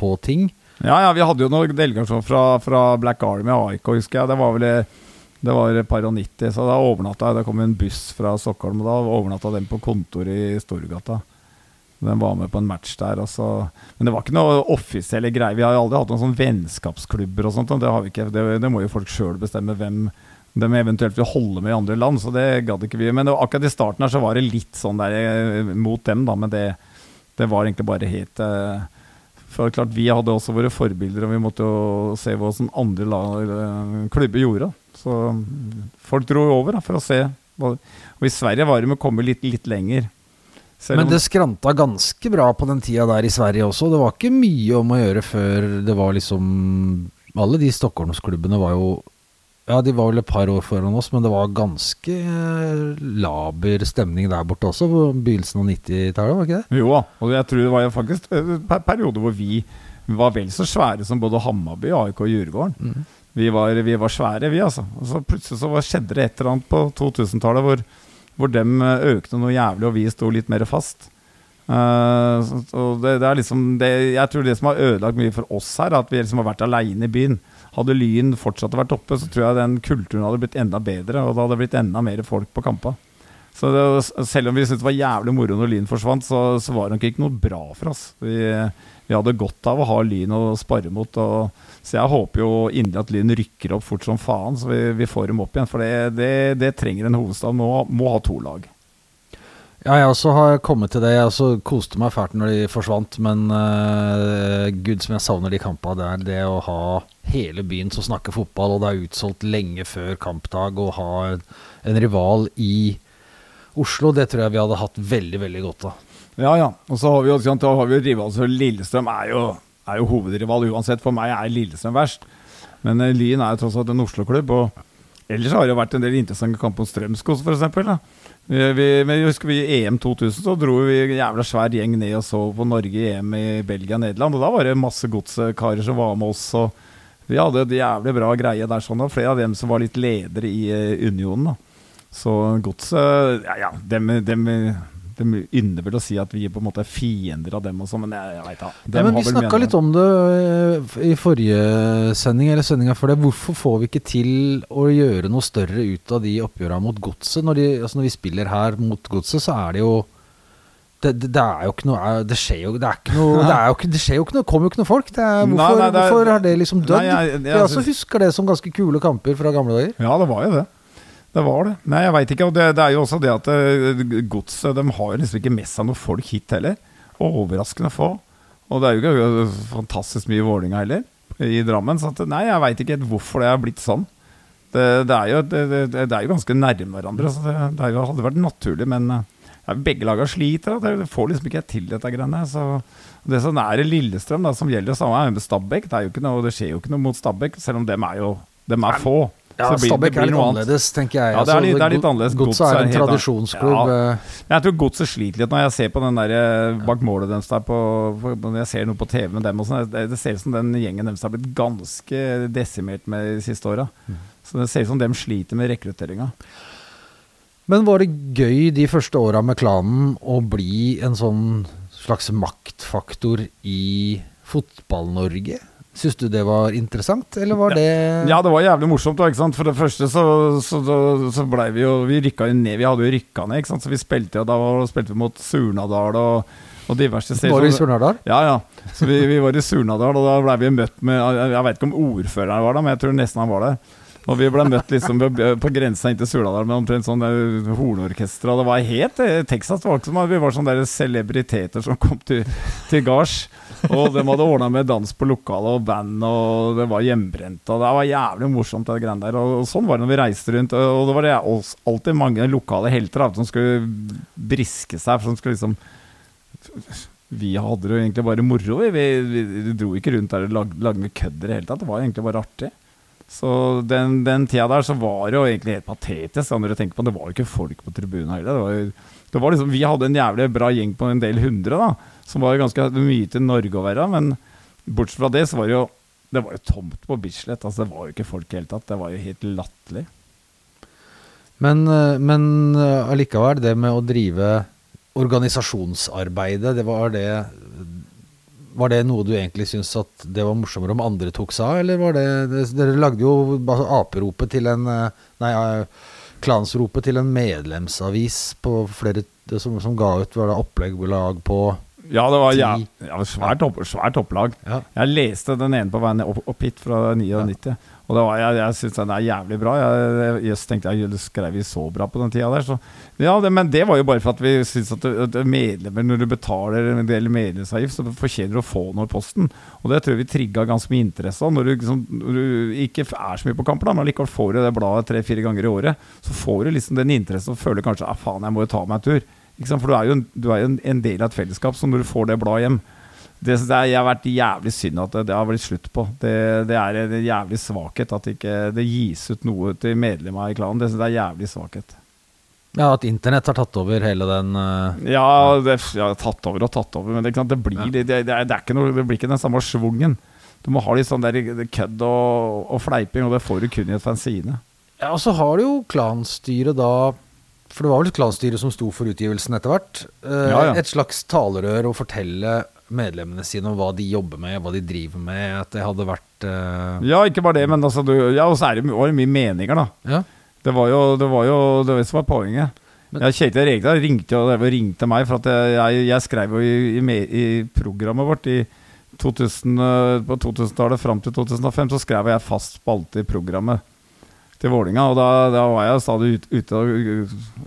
på ting. Ja, ja, vi hadde jo noen delegasjoner fra, fra Black Army og AIK, husker jeg. Det var vel Det var et par og 90, så da overnatta jeg. Det kom en buss fra Stockholm, og da overnatta den på kontoret i Storgata. Den var med på en match der. Og så. Men det var ikke noe offisielle greier. Vi har jo aldri hatt noen sånn vennskapsklubber og sånt. Det, har vi ikke. Det, det må jo folk sjøl bestemme hvem de eventuelt vil holde med i andre land. Så det gadd ikke vi. Men det, akkurat i starten her så var det litt sånn der eh, mot dem, da. Men det, det var egentlig bare helt eh, For klart, vi hadde også våre forbilder, og vi måtte jo se hva som andre lag, eh, klubber gjorde. Så folk dro over da, for å se. Og i Sverige var det med å komme litt, litt lenger. Men det skranta ganske bra på den tida der i Sverige også. Det var ikke mye om å gjøre før det var liksom Alle de Stockholmsklubbene var jo Ja, de var vel et par år foran oss, men det var ganske eh, laber stemning der borte også, på begynnelsen av 90-tallet, var ikke det? Jo og jeg tror det var faktisk en periode hvor vi var vel så svære som både Hammarby, AIK og Djurgården. Vi, var, vi var svære, vi, altså. Og så plutselig så skjedde det et eller annet på 2000-tallet hvor, hvor dem eh, økte noe jævlig, og vi sto litt mer fast. Uh, det, det er liksom det, Jeg tror det som har ødelagt mye for oss her, er at vi liksom har vært aleine i byen. Hadde Lyn fortsatt vært oppe, så tror jeg den kulturen hadde blitt enda bedre, og det hadde blitt enda mer folk på kampa. Så det, selv om vi syntes det var jævlig moro når Lyn forsvant, så, så var det nok ikke noe bra for oss. Vi, vi hadde godt av å ha Lyn å spare mot. Og, så jeg håper jo inderlig at Lyn rykker opp fort som faen, så vi, vi får dem opp igjen. For det, det, det trenger en hovedstad. Må, må ha to lag. Ja, jeg også har kommet til det. Jeg også koste meg fælt når de forsvant, men uh, gud som jeg savner de kampene. Er det å ha hele byen som snakker fotball, og det er utsolgt lenge før kampdag, og ha en, rival i Oslo, det tror jeg vi hadde hatt veldig, veldig godt av. Ja, ja. Og så har vi jo da har vi rival, så Lillestrøm er jo, er jo hovedrival uansett. For meg er Lillestrøm verst. Men eh, Lyn er jo tross alt en Oslo-klubb. Og ellers har det jo vært en del interessante kamper på Strømskog, f.eks. Vi, men jeg husker vi I EM 2000 så dro vi en jævla svær gjeng ned og så på Norge i EM i Belgia og Nederland. Og da var det masse godskarer som var med oss. Og vi hadde et jævlig bra greie der. sånn, og Flere av dem som var litt ledere i eh, Unionen. da så godset Ja, ja, dem, dem, dem ynder vel å si at vi på en måte er fiender av dem og sånn, men jeg, jeg veit da. Ja, men vi snakka litt om det eh, i forrige sending, eller sendinga før det. Hvorfor får vi ikke til å gjøre noe større ut av de oppgjøra mot godset? Når, de, altså når vi spiller her mot godset, så er det jo det, det, det er jo ikke noe Det skjer jo Det er ikke noe Det, jo ikke, det skjer jo ikke noe kommer jo ikke noe folk. Det er, hvorfor, nei, det er- hvorfor har det liksom dødd? Nei, jeg- jeg jeg også synes- husker det som ganske kule kamper fra gamle dager. Ja, det var jo det. Det var det. Nei, jeg veit ikke. Og det, det er jo også det at eh, godset De har jo liksom ikke med seg noen folk hit heller. Overraskende få. Og det er jo ikke fantastisk mye i heller, i Drammen. Så at, nei, jeg veit ikke helt hvorfor det er blitt sånn. Det, det, er, jo, det, er jo ganske nærme hverandre, så det, det jo, hadde vært naturlig. Men eh, ja, begge laga sliter. Det får liksom ikke til dette greiene. Så det som er i Lillestrøm, da, som gjelder samme med Stabæk. Det, er jo ikke noe, det skjer jo ikke noe mot Stabæk, selv om dem er jo dem er få. Ja, Stabæk er litt annerledes, tenker jeg. Ja, det er litt- Altså, det er litt annerledes. Godset er en tradisjonsklubb. Ja. eh, Jeg tror Godset sliter litt når jeg ser på den der eh, bak målet deres der på, Når jeg ser noe på TV med dem og sånn. Det, det ser ut som den gjengen deres har blitt ganske desimert med de siste åra. Mm. Så det ser ut som dem sliter med rekrutteringa. Men var det gøy de første åra med klanen å bli en sånn slags maktfaktor i Fotball-Norge? Syns du det var interessant, eller var det Ja, det var jævlig morsomt. da, ikke sant? For det første så, så, så, blei vi jo Vi rykka ned. Vi hadde jo rykka ned, ikke sant? så vi spilte jo da var, spilte vi mot Surnadal og, og diverse steder. Var du i Surnadal? Ja, ja. Så vi, vi var i Surnadal, og da blei vi møtt med Jeg vet ikke om ordføreren var der, men jeg tror nesten han var der. Og vi ble møtt liksom på- grensa inn til Surnadal med omtrent sånn eh, hornorkester. Det var helt eh, Texas. Det var ikke som vi var sånne celebriteter som kom til, til gards. Og de hadde ordna med dans på lokalet og band, og det var hjemmebrent. Og det var jævlig morsomt, det greiene der. Og, sånn var det når vi reiste rundt. Og, det var alltid mange lokale helter som skulle briske seg. Som skulle liksom vi hadde det jo egentlig bare moro. Vi, vi, vi, dro ikke rundt der og lag, lagde kødd i det hele tatt. Det var egentlig bare artig. Så den, den tida der så var det jo egentlig helt patetisk. Når du tenker på det. var jo ikke folk på tribunen heller. Det var jo, det var liksom, vi hadde en jævlig bra gjeng på en del hundre, da. Som var jo ganske mye til Norge å være. Men bortsett fra det, så var det jo Det var jo tomt på Bislett. Altså, det var jo ikke folk i det hele tatt. Det var jo helt latterlig. Men, eh, men eh, allikevel, det med å drive organisasjonsarbeidet, det var det var det noe du egentlig syntes at det var morsommere om andre tok seg av, eller var det, det Dere lagde jo aperopet til en eh, Nei, eh, klansropet til en medlemsavis på flere som, som ga ut var det opplegg på Ja, det var ja, ja, svært, opp, svært opplag. Ja. Jeg leste den ene på veien opp, opp hit fra 99. Og var, jeg, jeg syns den er jævlig bra. Jeg, jeg, tenkte jeg skrev vi så bra på den tida der. Så, ja, det, men det var jo bare for at vi syns at, at medlemmer, når du betaler en del medlemsavgift, så fortjener du å få noe i posten. Og det tror jeg vi trigga ganske mye interesse av. Når liksom, når du ikke er så mye på kamper, men likevel får du det bladet tre-fire ganger i året, så får du liksom den interessen og føler kanskje at faen, jeg må jo ta meg en tur. For du er jo, du er jo en del av et fellesskap, så når du får det bladet hjem det syns jeg har vært jævlig synd at det, det har blitt slutt på. Det, det er en jævlig svakhet at ikke det gis ut noe til medlemmer i klanen. Det syns jeg er jævlig svakhet. Ja, at internett har tatt over hele den uh, Ja, det ja, tatt over og tatt over, men det, ikke sant, det, blir, Ja. det, det, det, er, det, er ikke noe, det blir ikke den samme schwungen. Du må ha litt sånn der kødd og, og fleiping, og det får du kun i et fanzine. Ja, og så har du jo klanstyret da For det var vel klanstyret som sto for utgivelsen etter hvert. Uh, Ja, ja. Et slags talerør å fortelle medlemmene sine om hva de jobber med, hva de driver med. At det hadde vært uh... Ja, ikke bare det, men altså, du, ja, og så er det, var det mye meninger, da. ja. Det var jo det, var jo, det var som var poenget. Men- ja, Kjetil Rekdal ringte, ringte meg, for at jeg, jeg, jeg skrev jo i, i, i programmet vårt i 2000, eh, på 2000-tallet fram til 2005, så skrev jeg fast spalte i programmet til Vålinga Og da, da var jeg stadig ut, ute og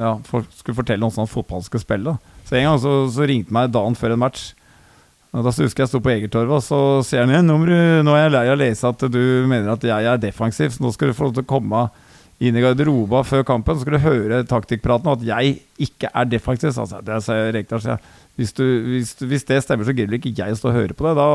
ja, for, skulle fortelle noen sånn fotball skulle spille. da. Så en gang så, så ringte meg dagen før en match. Da husker jeg sto på Egertorvet, og så sier han igjen nå, er jeg lei av å lese at du mener at jeg er defensiv, så nå skal du få lov til å komme inn i garderoba før kampen, så skal du høre taktikkpraten, og at jeg ikke er defensiv. Så altså, det sier Rekdal, sier jeg. Hvis, du, hvis, hvis det stemmer, så gidder ikke jeg å stå og høre på det. Da,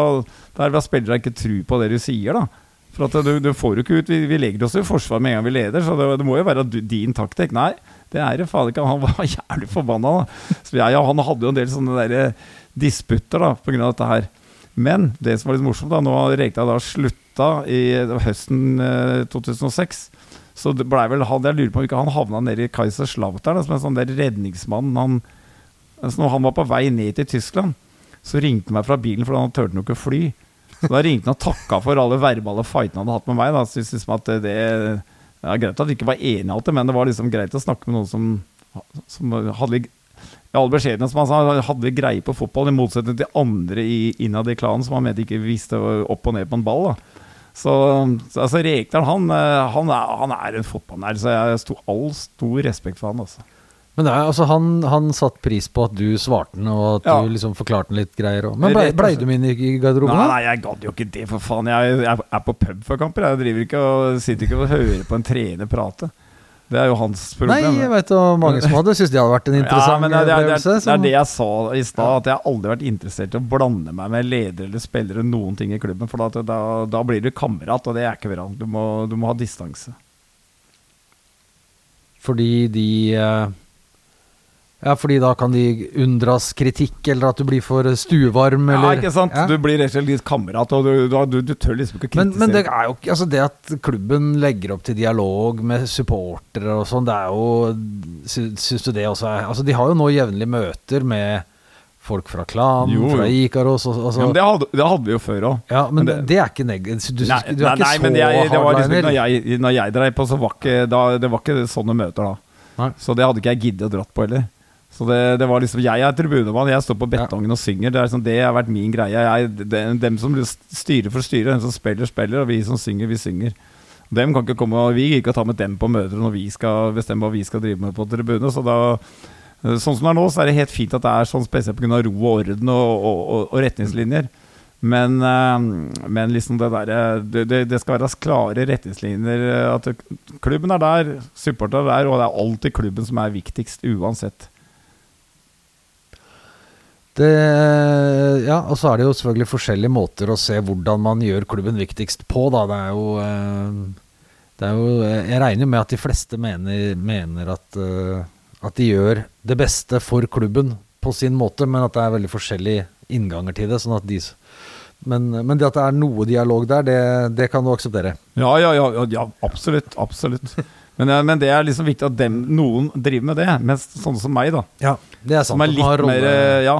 er vel at spillere ikke tro på det du sier, da. For at du, du får jo ikke ut Vi, vi legger oss i forsvar med en gang vi leder, så det, det må jo være din taktikk. Nei, det er det faen ikke. Han var jævlig forbanna. Da. Så jeg, og han hadde jo en del sånne der eh, disputter da, av dette her. Men det som var litt morsomt, da, nå har Rekdal da slutta i høsten eh, 2006. Så det ble vel han, Jeg lurer på om ikke han havna nede i Kaiserslautern som en sånn der redningsmann. Han, altså når han var på vei ned til Tyskland, så ringte han meg fra bilen, for han turte nok ikke fly. Så da ringte han og takka for alle verbale fightene han hadde hatt med meg. Da. Så jeg synes at det, det er greit at vi ikke var enige alltid, men det var liksom greit å snakke med noen som, som hadde litt i all beskjedenhet som han sa, hadde greie på fotball, i motsetning til andre i, innad i klanen som han mente ikke visste opp og ned på en ball. da. Så, så altså, Rekdal han, eh, han, er, han er en fotballnerd, så jeg har all stor respekt for han. altså. Men det er, altså, han, han satte pris på at du svarte den, og at Ja. du liksom forklarte den litt greier. òg. Men blei Rett ble du med inn i i garderoben? Nei, nei, jeg gadd jo ikke det, for faen. Jeg, jeg er på pub for kamper. Jeg driver ikke og sitter ikke og hører på en trener prate. Det er jo hans problem. Nei, jeg vet om mange som hadde syntes det hadde vært en interessant ja, det, det, det, opplevelse. det, det så- er det jeg sa i stad, at jeg har aldri vært interessert i å blande meg med ledere eller spillere noen ting i klubben. For da, da, da blir du kamerat, og det er ikke bra. Du du må ha distanse. Fordi de eh, Ja, fordi da kan de unndras kritikk, eller at du blir for stuevarm, Ja, ikke sant? Ja. Du blir rett og slett litt kamerat, og du, du, du, tør liksom ikke å Men, kritisere. men det er jo ikke Altså, det at klubben legger opp til dialog med supportere og sånn, det er jo sy- Syns du det også er Altså, de har jo nå jevnlige møter med folk fra Klan, Jo, fra jo. Ikaros altså, ja, det, hadde, det hadde vi jo før òg. Ja, men Men det, det- er ikke negativt. Du, Nei, du, du er nei, ikke nei, så men jeg, det var liksom, når, jeg, når jeg dreiv på, så var ikke da, Det var ikke sånne møter da. Nei. Så det hadde ikke jeg giddet å dratt på heller. Så det, det var liksom Jeg er tribunemann, jeg står på betongen og synger. Det, er liksom, det har vært min greie. Jeg, det, dem som styrer for styrer, dem som spiller, spiller, og vi som synger, vi synger. Dem kan ikke komme, og Vi gidder ikke ta med dem på møter når vi skal bestemme hva vi skal drive med på tribunet. Så da Sånn som det er nå, så er det helt fint at det er sånn spesielt pga. ro og orden og, og, og, og retningslinjer. Men, eh, men liksom det der, det, det, det skal være klare retningslinjer. eh, At klubben er der, supporterne er der, og det er alltid klubben som er viktigst, uansett. Det, ja, og så er det jo selvfølgelig forskjellige måter å se hvordan man gjør klubben viktigst på, da. Det er jo, eh, det er jo Jeg regner med at de fleste mener, mener at, eh, at de gjør det beste for klubben på sin måte, men at det er veldig forskjellige innganger til det. Sånn at de, men, men det at det er noe dialog der, det, det kan du akseptere. Ja, ja, ja, ja absolutt. Absolutt. Men, eh, men det er liksom viktig at dem, noen driver med det, mens sånne som meg, da. Ja, det er sant. Som er litt mer eh, Ja,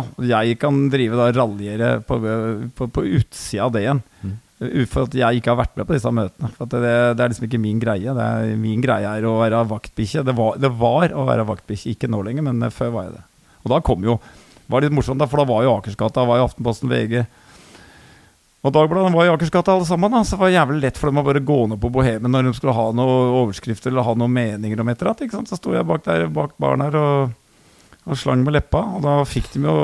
jeg kan drive da raljere på, på, på utsida av det igjen. Mm. For at jeg ikke har vært med på disse møtene. For det, det er liksom ikke min greie. Det er, min greie er å være vaktbikkje. Det, var- det var å være vaktbikkje, ikke nå lenger, men eh, før var jeg det. Og da kom jo var litt morsomt, da, for da var jo Akersgata, var jo Aftenposten, VG og Dagbladet var i Akersgata alle sammen. da, Så det var jævlig lett for dem å bare gå ned på Bohemen når de skulle ha noen overskrifter eller ha noen meninger om et eller annet. Så sto jeg bak der bak baren her og, og slang med leppa, og da fikk de jo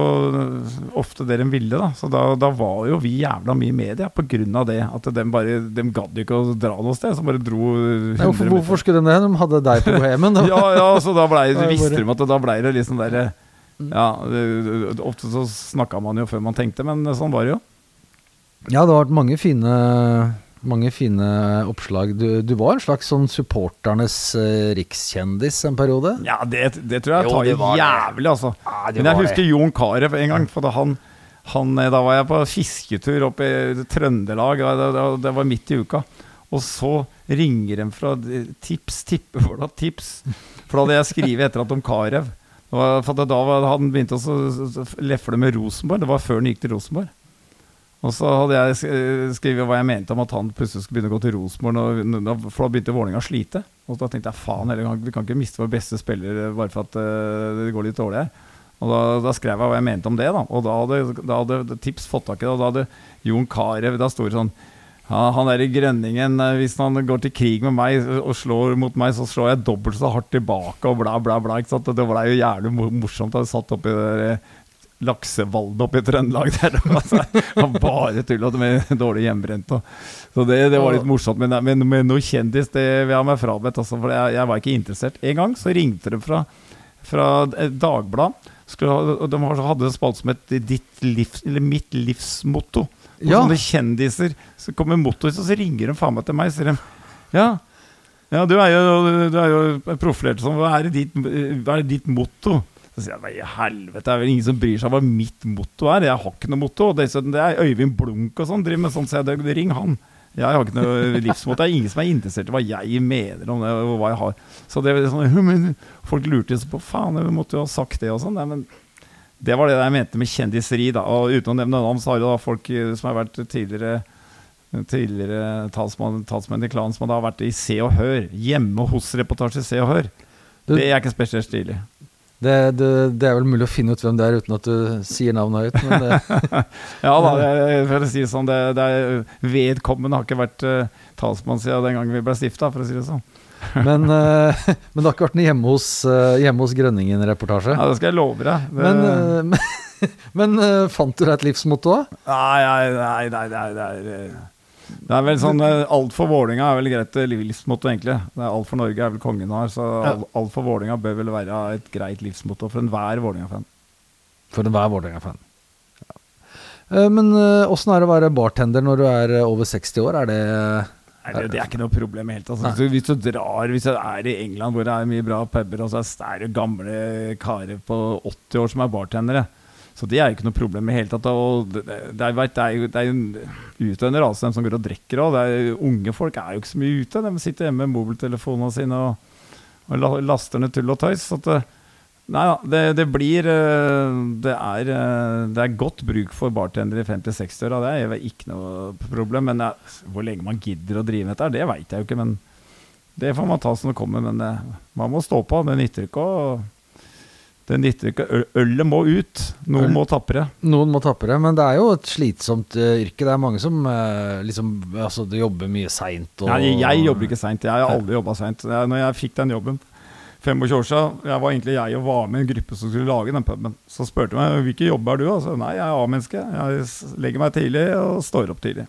ofte det de ville. da, Så da, da var jo vi jævla mye i media på grunn av det. At de bare, de gadd ikke å dra noe sted, så bare dro 100 Nei, hvorfor, hvorfor skulle de det? De hadde deg på Bohemen. ja, ja, så da ble, visste de at da ble det liksom der Mm. Ja, ofte så snakka man jo før man tenkte, men sånn var det jo. Ja, det har vært mange fine, mange fine oppslag. Du, du var en slags sånn supporternes eh, rikskjendis en periode. Ja, det, det tror jeg Jo, tar jo, i jævlig, altså. Ja, Men jeg husker det. Jon Carew en gang. For da, han, han, eh, da var jeg på fisketur oppe i Trøndelag. Det, det, det var midt i uka. Og så ringer de fra Tips, tippe for da, Tips. For da hadde jeg skrevet etter at om Carew. Da var, hadde han begynt å lefle med Rosenborg. Det var før han gikk til Rosenborg. Og så hadde jeg skrevet hva jeg mente om at han plutselig skulle begynne å gå til Rosenborg, for da begynte Vålerenga å slite. Og da tenkte jeg faen vi kan ikke miste vår beste spiller bare for at eh, det går litt dårlig her. Og da, da skrev jeg hva jeg mente om det, da. Og da hadde, da hadde Tips fått tak i det. Og da hadde Jon Carew Da sto det sånn ja, han der i Grønningen, eh, hvis han går til krig med meg og slår mot meg, så slår jeg dobbelt så hardt tilbake, og bla, bla, bla. Ikke sant? Og Det ble jo jævlig morsomt. Jeg satt oppi det der laksevaldet oppe i Trøndelag der. Altså, det var bare tull og med dårlig hjemmebrent. Så det, det var litt morsomt. Men, men men noe kjendis, det vil jeg ha meg frabedt. Altså, for jeg, jeg var ikke interessert. En gang så ringte de fra, fra Dagbladet. dagblad. Og de hadde en spalte som het Ditt livs, eller Mitt livsmotto. Og Ja. sånne kjendiser Så kommer mottoet, og så ringer de faen meg til meg sier de, Ja, ja du er jo, du er jo profilert sånn. Hva er, ditt, hva er ditt motto? Så sier jeg hva i helvete, det er vel ingen som bryr seg hva mitt motto er. Jeg har ikke noe motto. Og dessuten, det er Øyvind Blunk og sånn driver med sånn, så jeg ring han. Jeg har ikke noe livsmotto. Det er ingen som er interessert i hva jeg mener om det, og hva jeg har. Så det er sånn, «Hm, men Folk lurte seg på faen, vi måtte jo ha sagt det og sånn. Men det var det jeg mente med kjendiseri. da Og uten å nevne navn, så har det da folk eh, som har vært tidligere Tidligere talsmann, talsmenn i klanen som har vært i Se og Hør. Hjemme hos-reportasje Se og Hør. Det er ikke spesielt stilig. Det, det, det er vel mulig å finne ut hvem det er uten at du sier navnet høyt. Men det, Ja da, for å si det sånn det, det er, Vedkommende har ikke vært uh, talsmann siden den gangen vi ble stifta, for å si det sånn. men, uh, men det har ikke vært noe hjemme hos, uh, hjemme hos Grønningen-reportasje. Ja, Det skal jeg love deg. Men, men, fant du deg et livsmotto? da? Nei, nei, nei, nei, nei, nei. Det er vel sånn eh, Alt for Vålinga er vel greit eh, livsmotto, egentlig. Det er Alt for Norge er vel kongen har, så. Alt for Vålinga bør vel være et greit livsmotto for enhver Vålinga-fan. For enhver Vålinga-fan. Ja. Eh, Men åssen er det å være bartender når du er over 60 år? Er det Nei, det, det er ikke noe problem helt. Altså. Nei. Så Hvis du drar Hvis du er i England hvor det er mye bra puber, og så er det gamle karer på 80 år som er bartendere Så det er jo ikke noe problem i hele tatt. Og det, det, vet, det er jo det er en utøvende rase, dem som går og drikker òg. Unge folk er jo ikke så mye ute. De sitter hjemme med mobiltelefonene sine og, og laster ned tull og tøys. Så at, det- Nei da, det, det blir eh, det er, eh, det er godt bruk for bartendere i 50-60-åra. Det er ikke noe problem. Men jeg, hvor lenge man gidder å drive med dette, det veit jeg jo ikke. Men det får man ta som det kommer. Men eh, man må stå på. Det nytter ikke å Det nytter ikke. Ølet må ut. Noen Øl. må tappe det. Noen må tappe det, men det er jo et slitsomt yrke. Det er mange som liksom Altså, du jobber mye seint og Nei, jeg jobber ikke seint. Jeg har aldri jobba seint. Når jeg fikk den jobben 25 år siden, jeg var egentlig jeg og var med i en gruppe som skulle lage den puben. Så spurte de meg hvilken jobb er du? Og så nei, jeg er A-menneske. Jeg legger meg tidlig og står opp tidlig.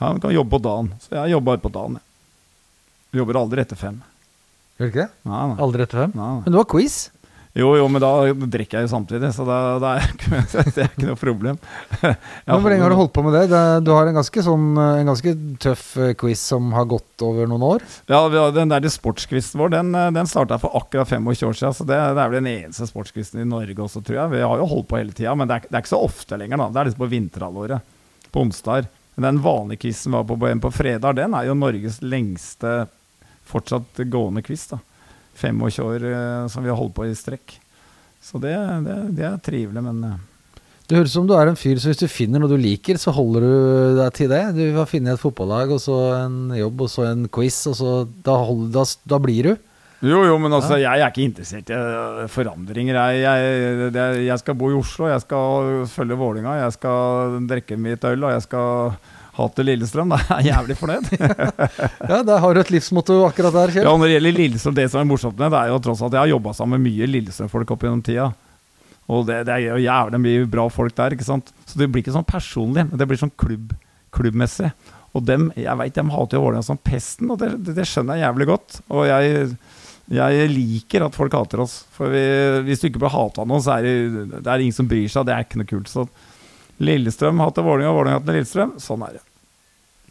Ja, men kan jobbe på dagen. Så jeg jobber bare på dagen. jeg. Jobber aldri etter fem. Gjør du ikke det? Nei, nei. Aldri etter fem? Nei, nei. Men du har quiz. Jo, jo, men da drikker jeg jo samtidig, så da, da er ikke, det er ikke noe problem. Men Hvor lenge har du holdt på med det? du har en ganske, sånn, eh, en ganske tøff eh, quiz som har gått over noen år. Ja, vi har- Den der sportsquizen vår Den, eh, den starta for akkurat 25 år siden. Så det, det er vel den eneste sportsquizen i Norge også, tror jeg. Vi har jo holdt på hele tida, men det er, det er ikke så ofte lenger. da Det er liksom på vinterhalvåret. På onsdager. Men den vanlige quizen var på, på, på fredag, den er jo Norges lengste fortsatt gående quiz. da 25 år eh, som vi har holdt på i strekk. Så det, det, det er trivelig, men eh, Det høres ut som du er en fyr, så hvis du finner noe du liker, så holder du deg til det. Du har funnet et fotballag, og så en jobb, og så en quiz, og så Da, holder, da, da blir du. Jo, jo, men altså, jeg er ikke interessert i eh, forandringer. Jeg, jeg, jeg skal bo i Oslo, jeg skal følge Vålinga, jeg skal drikke mitt øl, og jeg skal ha til Lillestrøm. Da er jeg jævlig fornøyd. Ja, der har du et livsmotto akkurat der, Kjell. ja, når det gjelder Lillestrøm, det som er morsomt med det, er jo tross alt at jeg har jobba sammen med mye Lillestrøm-folk opp gjennom tida. Og det, det er jo jævlig mye bra folk der, ikke sant. Så det blir ikke sånn personlig, men det blir sånn klubb, klubbmessig. Og dem, jeg veit de hater jo Vålerenga som pesten, og det, det, det skjønner jeg jævlig godt. Og jeg jeg liker at folk hater oss. For vi, hvis du ikke blir hata noen, så er det, det er ingen som bryr seg. Det er ikke noe kult. Så Lillestrøm hater Vålerenga, Vålerenga hater Lillestrøm. Sånn er det.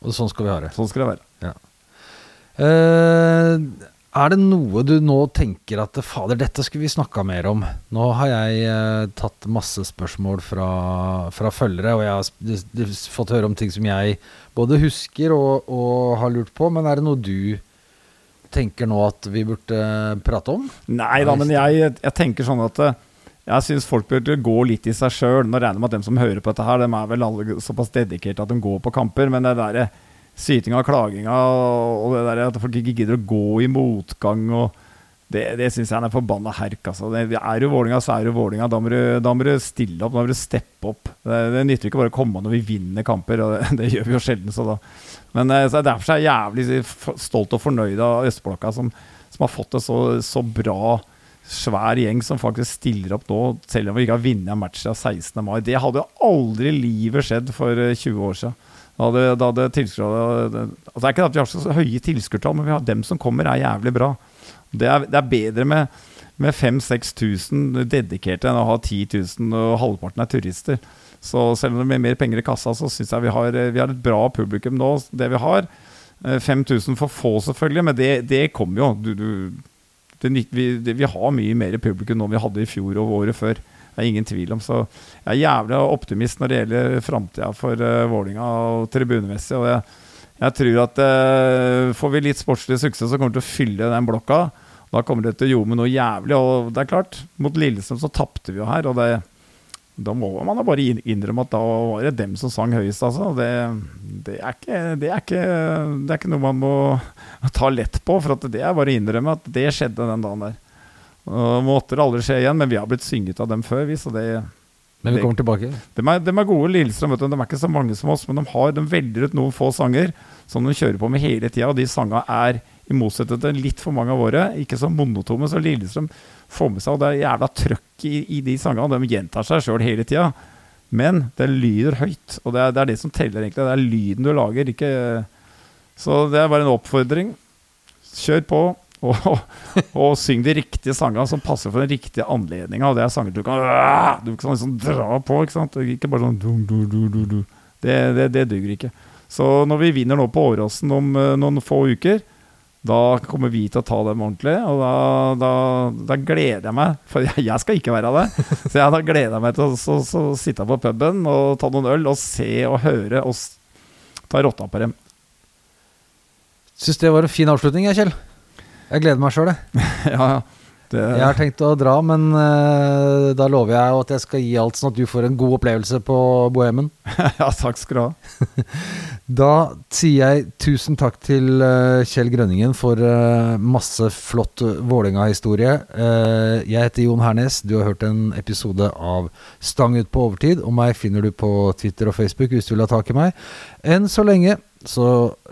Og sånn skal vi ha det. Sånn skal det være. Eh, er det noe du nå tenker at fader, dette skulle vi snakka mer om? Nå har jeg eh, tatt masse spørsmål fra, fra følgere, og jeg har de, d- d- fått høre om ting som jeg både husker og, og har lurt på, men er det noe du tenker nå at vi burde prate om? Nei da, men jeg, jeg tenker sånn at eh, jeg syns folk burde gå litt i seg sjøl. Nå regner jeg med at dem som hører på dette her, dem er vel alle såpass dedikerte at de går på kamper. Men det derre sytinga og klaginga og det der at folk ikke gidder å gå i motgang og Det, det syns jeg er en forbanna herk. Altså. Det, er du Vålinga, så er du Vålinga. Da, må du- da må du stille opp, da må du steppe opp. Det, det nytter ikke bare å komme når vi vinner kamper, og det, det gjør vi jo sjelden. Så da. Men eh, så Derfor er jeg jævlig stolt og fornøyd av Østblokka, som, som har fått det så, så bra svær gjeng som faktisk stiller opp nå, selv om vi ikke har vunnet en match siden 16. mai. Det hadde jo aldri livet skjedd for eh, 20 år siden. Da hadde, da hadde det, altså det er ikke at vi har så høye tilskuertall, men vi har dem som kommer, er jævlig bra. Det er, det er bedre med, med 5000-6000 dedikerte enn å ha 10 000, og halvparten er turister. Så selv om det blir mer penger i kassa, så syns jeg vi har, vi har et bra publikum nå, det vi har. Eh, 5000 for få, selvfølgelig, men det, det kommer jo. Du, du, det, vi, det, vi har mye mer publikum nå enn vi hadde i fjor og året før. Det er ingen tvil om. Så jeg er jævlig optimist når det gjelder framtida for uh, Vålinga og tribunemessig. Og jeg, jeg tror at uh, får vi litt sportslig suksess, så kommer vi til å fylle den blokka. Da kommer det til å ljome noe jævlig. Og det er klart, mot Lillestrøm så tapte vi jo her. Og det, da må man da bare innrømme at da var det dem som sang høyest, altså. Det, det, er, ikke, det, er, ikke, det er ikke noe man må ta lett på, for det er bare å innrømme at det skjedde den dagen der. Og måtte det aldri skje igjen, men vi har blitt synget av dem før, vi, så det Men vi kommer tilbake. de er, de er gode, Lillestrøm. De er ikke så mange som oss, men de, har, de velger ut noen få sanger som de kjører på med hele tida. Og de sangene er, i motsetning til litt for mange av våre, ikke så monotone. Så Lillestrøm får med seg Og det er jævla trøkk i, i de sangene. De gjentar seg sjøl hele tida. Men det lyder høyt, og det er, det er det som teller, egentlig. Det er lyden du lager, ikke Så det er bare en oppfordring. Kjør på. Og, og syng de riktige sangene som passer for den riktige anledninga. Og det er sanger du kan Du kan liksom dra på, ikke sant? Ikke bare sånn dum, dum, dum, dum, du. Det, det, det duger ikke. Så når vi vinner nå på Åråsen om eh, noen få uker, da kommer vi til å ta dem ordentlig. Og da, da, da gleder jeg meg, for jeg, jeg skal ikke være det. Så jeg, da gleder jeg meg til å så, så sitte på puben og ta noen øl og se og høre oss ta rotta på dem. Syns det var en fin avslutning, jeg, Kjell. Jeg gleder meg sjøl, jeg. ja, ja. Det, Jeg har tenkt å dra, men uh, da lover jeg at jeg skal gi alt, sånn at du får en god opplevelse på Bohemen. ja, takk skal du ha. Da sier jeg tusen takk til uh, Kjell Grønningen for uh, masse flott Vålerenga-historie. Jeg heter Jon Hernes. Du har hørt en episode av Stang ut på overtid. Og meg finner du på Twitter og Facebook hvis du vil ha tak i meg. Enn så lenge så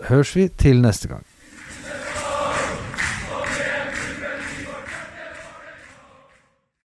høres vi til neste gang.